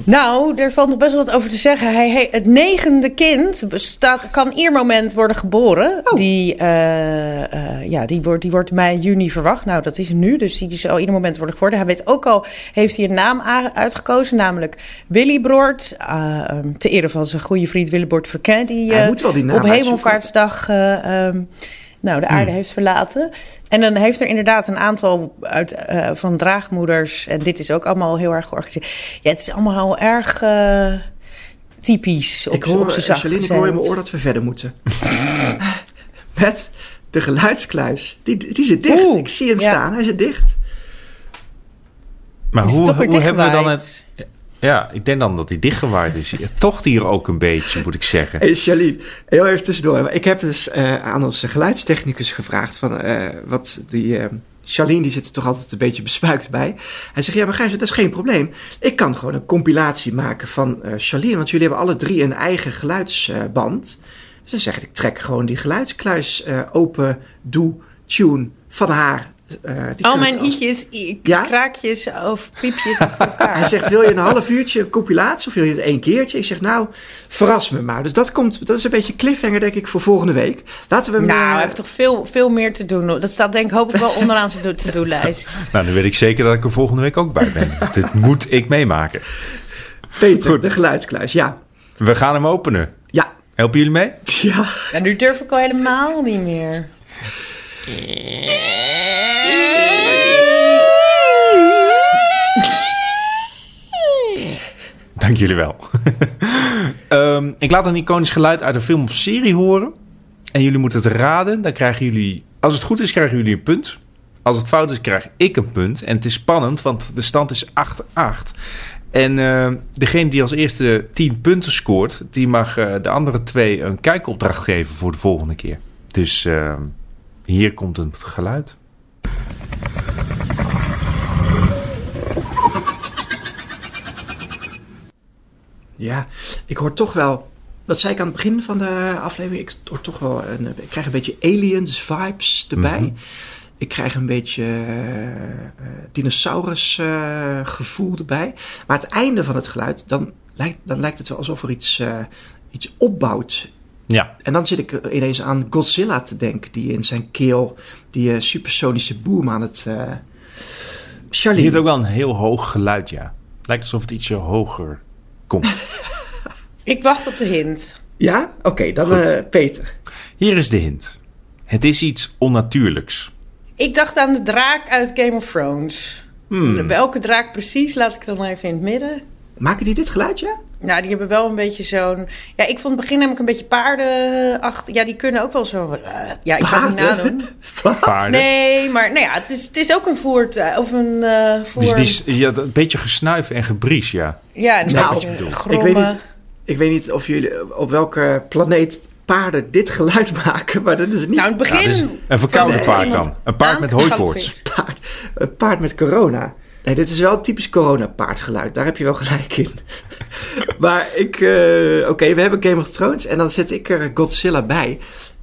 Nou, er valt nog best wel wat over te zeggen. Hij, he- het negende kind bestaat, kan ieder moment worden geboren. Oh. Die, eh, eh, ja, die, wordt, die wordt mei, juni verwacht. Nou, dat is nu, dus die zal ieder moment worden geboren. Hij weet ook al, heeft hij een naam uitgekozen, namelijk Willy Broert. eh, ehm, te ere van zijn goede vriend Willebord Verken, die Hij moet wel die naam op. Hemelvaartsdag... eh, ehm, nou, de Hmm. aarde heeft verlaten. En dan heeft er inderdaad een aantal uit, eh, van draagmoeders. En dit is ook allemaal heel erg georganiseerd. Ja, het is allemaal heel erg eh, typisch. Op, ik hoor, op Charlene, ik hoor in mijn oor dat we verder moeten. [LAUGHS] Met de geluidskluis. Die, die zit dicht. Oeh, ik zie hem ja. staan. Hij zit dicht. Maar hoe, hoe hebben we dan het... Ja, ik denk dan dat hij dichtgewaaid is. Toch hier ook een beetje, moet ik zeggen. Hey heel even tussendoor. Ik heb dus eh, aan onze geluidstechnicus gevraagd van eh, wat die... Charlene die zit er toch altijd een beetje bespuikt bij. Hij zegt, ja maar Gijs, dat is geen probleem. Ik kan gewoon een compilatie maken van Charlene. Want jullie hebben alle drie een eigen geluidsband. dus zegt ik trek gewoon die geluidskluis open, doe, tune van haar. Eh, Al mijn i'tjes, i- Ja? kraakjes of piepjes [LAUGHS] achter elkaar. Hij zegt, wil je een half uurtje compilatie of wil je het één keertje? Ik zeg, nou, verras me maar. Dus dat, komt, dat is een beetje cliffhanger, denk ik, voor volgende week. Laten we. Nou, eh, hij heeft toch veel, veel meer te doen. Dat staat denk ik hopelijk wel [LAUGHS] onderaan zijn to-do-lijst. [LAUGHS] Nou, dan weet ik zeker dat ik er volgende week ook bij ben. Dit moet ik meemaken. Peter, Goed. de geluidskluis, ja. We gaan hem openen. Ja, Helpen jullie mee? ja. Ja, nu durf ik al helemaal niet meer. Dank jullie wel. [LAUGHS] Ehm, ik laat een iconisch geluid uit een film of serie horen. En jullie moeten het raden. Dan krijgen jullie... Als het goed is, krijgen jullie een punt. Als het fout is, krijg ik een punt. En het is spannend, want de stand is 8-8. En eh, degene die als eerste 10 punten scoort... die mag eh, de andere twee een kijkopdracht geven voor de volgende keer. Dus eh, hier komt het geluid. Ja, ik hoor toch wel... Wat zei ik aan het begin van de aflevering? Ik hoor toch wel... Een, ik krijg een beetje aliens vibes erbij. Mhm. Ik krijg een beetje eh, eh, dinosaurus eh, gevoel erbij. Maar het einde van het geluid, dan lijkt, dan lijkt het wel alsof er iets, iets opbouwt. Ja, En dan zit ik ineens aan Godzilla te denken, die in zijn keel die supersonische boom aan het... Charlie, heeft ook wel een heel hoog geluid, ja. Het lijkt alsof het ietsje hoger komt. [LAUGHS] Ik wacht op de hint. ja? Oké, dan Goed. eh, Peter. Hier is de hint. Het is iets onnatuurlijks. Ik dacht aan de draak uit Game of Thrones. Hmm. Welke draak precies, laat ik dan even in het midden. Maken die dit geluidje? Nou, die hebben wel een beetje zo'n... Ja, ik vond het begin namelijk een beetje paardenachtig. Ja, die kunnen ook wel zo... eh, ja, ik ga het niet nadoen. [LAUGHS] Wat? Paarden. Nee, maar nou ja, het is, het is ook een voertuig. Of een eh voer... Dus die, had een beetje gesnuif en gebries, ja. ja, een Nou, beetje ik bedoel. grommen. Ik weet, niet, ik weet niet of jullie op welke planeet paarden dit geluid maken, maar dat is niet Nou, in het Ja, begin... dus een verkouden paard dan. Een paard met hooikoorts. paard, een paard met corona. Nee, dit is wel een typisch corona-paardgeluid. Daar heb je wel gelijk in. [LAUGHS] maar ik... eh, Oké, we hebben Game of Thrones en dan zet ik er Godzilla bij.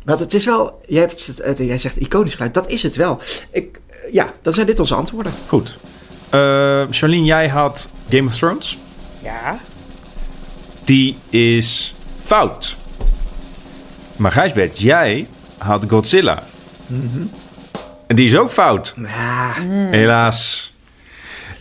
Want het is wel... Jij, hebt het, het- jij zegt iconisch geluid. Dat is het wel. Ik, eh, ja, dan zijn dit onze antwoorden. Goed. Eh Charlene, jij had Game of Thrones. Ja. Die is fout. Maar Gijsbert, jij had Godzilla. En die is ook fout. Ja, Helaas.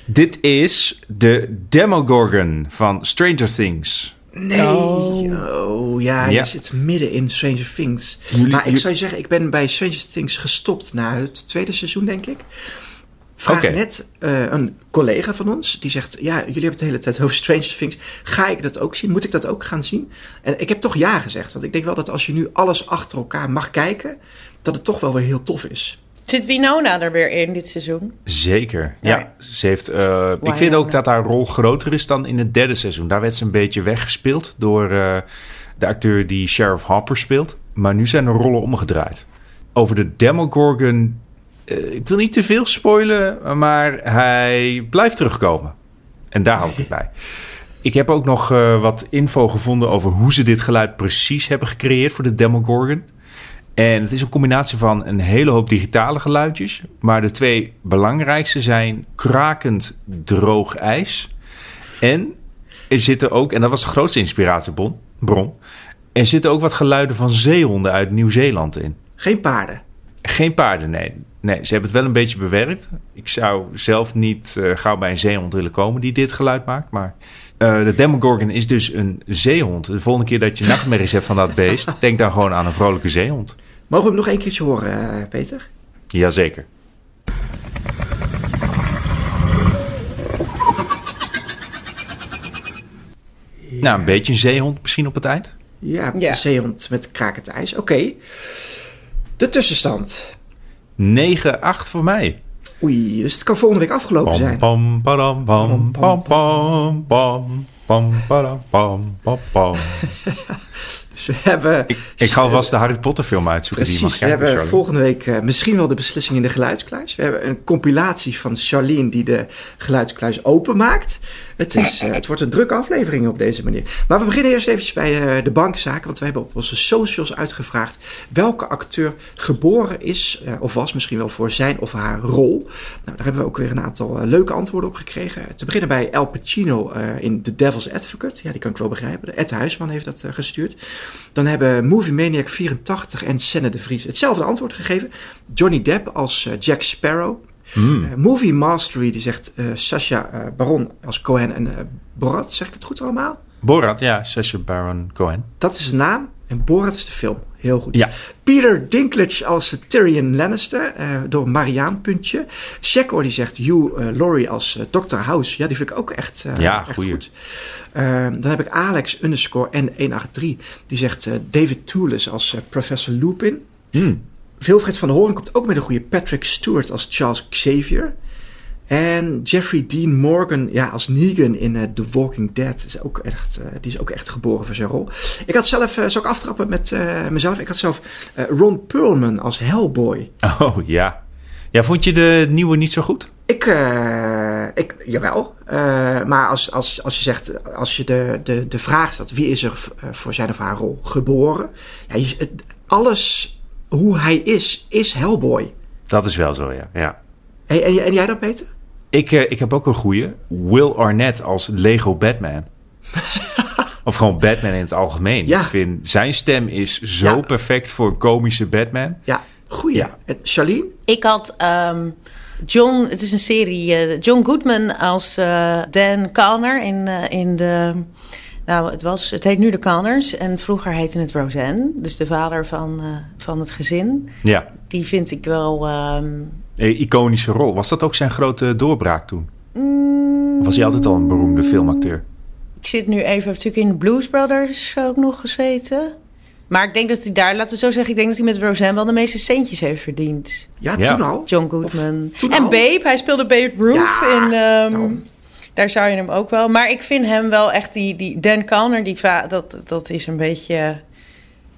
Dit is de Demogorgon van Stranger Things. nee. Oh, ja, Ja. je zit midden in Stranger Things. Jullie- maar ik zou je zeggen, ik ben bij Stranger Things gestopt na het tweede seizoen, denk ik. vraag net eh, een collega van ons. Die zegt, ja, jullie hebben het de hele tijd over Stranger Things. Ga ik dat ook zien? Moet ik dat ook gaan zien? En ik heb toch ja gezegd. Want ik denk wel dat als je nu alles achter elkaar mag kijken... dat het toch wel weer heel tof is. Zit Winona er weer in dit seizoen? Zeker. Ja. Ja, ze heeft. eh, ik vind ook dat haar rol groter is dan in het derde seizoen. Daar werd ze een beetje weggespeeld door eh, de acteur die Sheriff Harper speelt. Maar nu zijn de rollen omgedraaid. Over de Demogorgon. eh, ik wil niet te veel spoilen, maar hij blijft terugkomen. En daar hou ik het bij. Ik heb ook nog wat info gevonden over hoe ze dit geluid precies hebben gecreëerd voor de Demogorgon. En het is een combinatie van een hele hoop digitale geluidjes. Maar de twee belangrijkste zijn krakend droog ijs. En er zitten ook, en dat was de grootste inspiratiebron, bron, er zitten ook wat geluiden van zeehonden uit Nieuw-Zeeland in. Geen paarden. Geen paarden, nee. Nee, ze hebben het wel een beetje bewerkt. Ik zou zelf niet eh, gauw bij een zeehond willen komen die dit geluid maakt. Maar eh, de Demogorgon is dus een zeehond. De volgende keer dat je [LAUGHS] nachtmerries hebt van dat beest, denk dan gewoon aan een vrolijke zeehond. Mogen we hem nog een keertje horen, eh, Peter? Jazeker. Nou, een beetje een zeehond misschien op het eind. Ja, Ja. de zeehond met krakend ijs. Oké. De tussenstand. 9-8 voor mij. Oei, dus het kan volgende week afgelopen zijn. pam, padam, pam, pam, pam, pam, pam, padam, pam, pam, pam. Dus we hebben... Ik, ik ga alvast de Harry Potter film uitzoeken die Precies, mag we hebben volgende week eh, misschien wel de beslissing in de geluidskluis. We hebben een compilatie van Charlene die de geluidskluis openmaakt. Het, is, eh, het wordt een drukke aflevering op deze manier. Maar we beginnen eerst eventjes bij eh, de bankzaken. Want we hebben op onze socials uitgevraagd welke acteur geboren is of was misschien wel voor zijn of haar rol. Nou, daar hebben we ook weer een aantal leuke antwoorden op gekregen. Te beginnen bij El Pacino in The Devil's Advocate. Ja, die kan ik wel begrijpen. Ed Huisman heeft dat gestuurd. Dan hebben Movie Maniac 84 en Senne de Vries hetzelfde antwoord gegeven. Johnny Depp als eh, Jack Sparrow. Hmm. Eh, Movie Mastery die zegt Sacha eh, Baron als Cohen en Borat. Zeg ik het goed allemaal? Borat, ja, Sacha Baron Cohen. Dat is de naam en Borat is de film. Heel goed. Ja. Peter Dinklage als Tyrion Lannister eh, door Mariaan Puntje. Shekor die zegt Hugh eh, Laurie als eh, Dr. House. Ja, die vind ik ook echt, Ja, echt goed. Eh, dan heb ik Alex underscore N183. Die zegt David Toulis als Professor Lupin. Hmm. Wilfred van der Hoorn komt ook met een goede Patrick Stewart als Charles Xavier. En Jeffrey Dean Morgan ja, als Negan in eh, The Walking Dead. Is ook echt, eh, die is ook echt geboren voor zijn rol. Ik had zelf, uh, zou ik aftrappen met mezelf? Ik had zelf Ron Perlman als Hellboy. Oh, ja. Ja, vond je de nieuwe niet zo goed? Ik, ik jawel. Maar als, als, als je zegt, als je de, de, de vraag stelt, wie is er voor zijn of haar rol geboren? Ja, het- alles hoe hij is, is Hellboy. Dat is wel zo, ja. ja. Hey, en, en jij dat, Peter? Ik, eh, ik heb ook een goeie. Will Arnett als Lego Batman. [LAUGHS] of gewoon Batman in het algemeen. Ja. Ik vind zijn stem is zo Ja. perfect voor een komische Batman. Ja, goeie. Ja. En Charlene? Ik had ehm, John, het is een serie, eh, John Goodman als eh, Dan Connor in, eh, in de... Nou, het, was, het heet nu de Connors en vroeger heette het Roseanne. Dus de vader van, eh, van het gezin. Ja, Die vind ik wel... ehm, een iconische rol. Was dat ook zijn grote doorbraak toen? Of was hij altijd al een beroemde filmacteur? Ik zit nu even, natuurlijk in de Blues Brothers ook nog gezeten. Maar ik denk dat hij daar, laten we zo zeggen, ik denk dat hij met Roseanne wel de meeste centjes heeft verdiend. Ja, Ja. toen al. John Goodman. toen En al? Babe, hij speelde Babe Ruth Ja, in... ehm, daar zou je hem ook wel... Maar ik vind hem wel echt die... die Dan Connor, die va- dat, dat is een beetje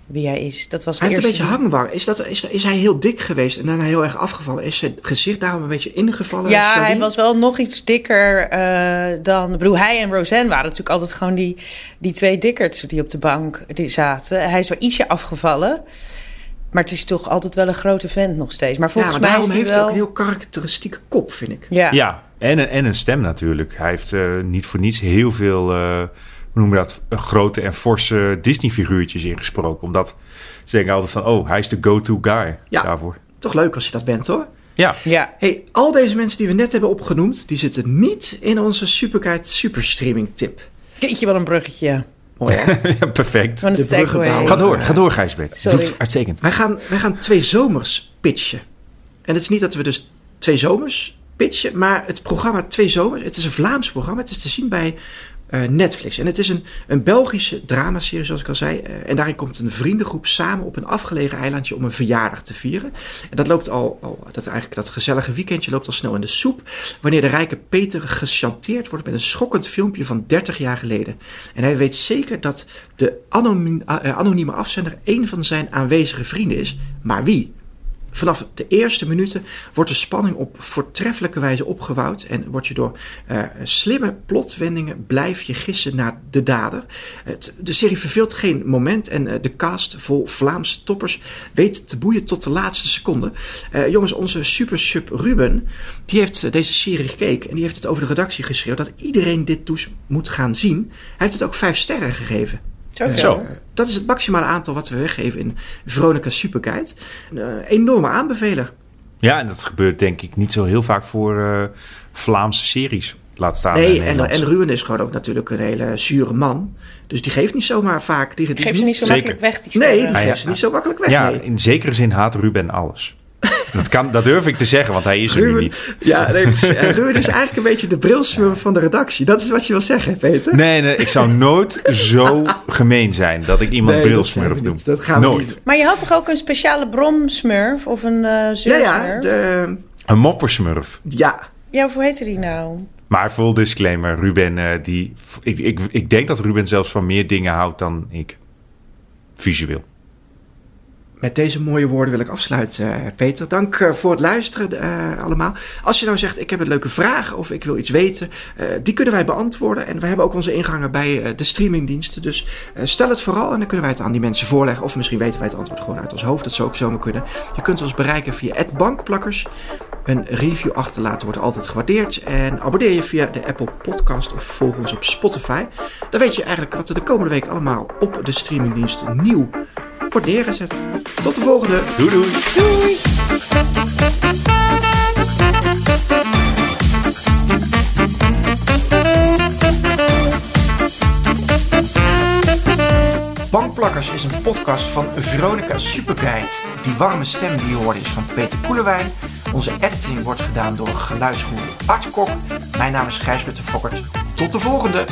wie hij is. Dat was Hij heeft een beetje hangwang. Is, dat, is, is hij heel dik geweest en daarna heel erg afgevallen? Is zijn gezicht daarom een beetje ingevallen? Ja, hij was wel nog iets dikker eh, dan... Ik bedoel, hij en Roseanne waren natuurlijk altijd gewoon die, die twee dikkerts die op de bank die zaten. Hij is wel ietsje afgevallen. Maar het is toch altijd wel een grote vent nog stees. Maar Ja, volgens maar mij daarom is hij heeft hij wel... ook een heel karakteristieke kop, vind ik. Ja. Ja, en, een- en een stem natuurlijk. Hij heeft eh, niet voor niets heel veel, eh, hoe noem je dat, grote en forse Disney-figuurtjes ingesproken. Omdat ze denken altijd van, oh, hij is de go-to guy Ja. daarvoor. Toch leuk als je dat bent, hoor. Ja, ja. Hey, al deze mensen die we net hebben opgenoemd, die zitten niet in onze Superguide Superstreaming tip. Jeetje, wat een bruggetje. Mooi, hè? [LAUGHS] ja, perfect. De. Ga door, ga door Gijsbert. Sorry. Doe het uitstekend. wij, gaan, wij gaan twee zomers pitchen. En het is niet dat we dus twee zomers pitchen. Maar het programma Twee Zomers, het is een Vlaams programma. Het is te zien bij eh, Netflix. En het is een, een Belgische dramaserie, zoals ik al zei. Eh, en daarin komt een vriendengroep samen op een afgelegen eilandje om een verjaardag te vieren. En dat loopt al, dat, eigenlijk, dat gezellige weekendje loopt al snel in de soep. Wanneer de rijke Peter gechanteerd wordt met een schokkend filmpje van 30 jaar geleden. En hij weet zeker dat de eh, anonieme afzender een van zijn aanwezige vrienden is. Maar wie? Vanaf de eerste minuten wordt de spanning op voortreffelijke wijze opgebouwd en word je door uh, slimme plotwendingen blijf je gissen naar de dader. Het, de serie verveelt geen moment en uh, de cast vol Vlaamse toppers weet te boeien tot de laatste seconde. Uh, jongens, onze super sub Ruben, die heeft deze serie gekeken en die heeft het over de redactie geschreven dat iedereen dit dus moet gaan zien. Hij heeft het ook vijf sterren gegeven. Zo. Zo. Dat is het maximale aantal wat we weggeven in Veronica Superguide. Een uh, enorme aanbeveler. Ja, en dat gebeurt denk ik niet zo heel vaak voor uh, Vlaamse series. Laat staan. Nee, en, en Ruben is gewoon ook natuurlijk een hele zure man. Dus die geeft niet zomaar vaak. Die, die geeft ze niet zo Zeker. makkelijk weg, die. Nee, die geeft ze niet zo makkelijk weg. Ja, nee. in zekere zin haat Ruben alles. Dat, kan, dat durf ik te zeggen, want hij is er nu niet. ja, nee, [LAUGHS] Ruben is eigenlijk een beetje de brilsmurf van de redactie. Dat is wat je wil zeggen, Peter. Nee, nee, ik zou nooit zo gemeen zijn dat ik iemand Nee, brilsmurf niet. Dat gaan we nooit. niet. Maar je had toch ook een speciale bromsmurf of een uh, Ja, ja, de, Een moppersmurf. ja. Ja, hoe heette die nou? Maar full disclaimer, Ruben, uh, die, ik, ik, ik denk dat Ruben zelfs van meer dingen houdt dan ik. Visueel. Met deze mooie woorden wil ik afsluiten, uh, Peter. Dank uh, voor het luisteren uh, allemaal. Als je nou zegt, ik heb een leuke vraag of ik wil iets weten, die kunnen wij beantwoorden. En we hebben ook onze ingangen bij de streamingdiensten. Dus stel het vooral en dan kunnen wij het aan die mensen voorleggen. Of misschien weten wij het antwoord gewoon uit ons hoofd. Dat zou ook zomaar kunnen. Je kunt ons bereiken via bankplakkers. Een review achterlaten wordt altijd gewaardeerd. En abonneer je via de Apple Podcast of volg ons op Spotify. Dan weet je eigenlijk wat er de komende week allemaal op de streamingdiensten nieuw wordt neergezet. Tot de volgende. Doei doei. Doei! Bankplakkers is een podcast van Veronica Superguide. Die warme stem die je hoort is van Peter Koelewijn. Onze editing wordt gedaan door geluidsgroep Art Kok. Mijn naam is Gijsbert de Fokkert. Tot de volgende.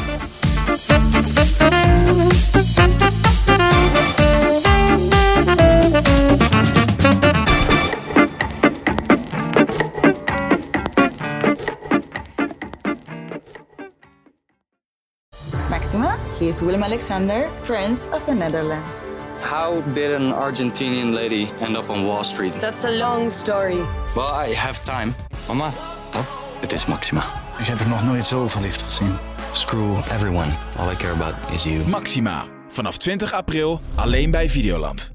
He is Willem Alexander, Prince of the Netherlands. How did an Argentinian lady end up on Wall Street? That's a long story. Well, I have time. Mama, Pap, het is Maxima. Ik heb er nog nooit zo verliefd gezien. Screw everyone. All I care about is you. Maxima. Vanaf 20 april alleen bij Videoland.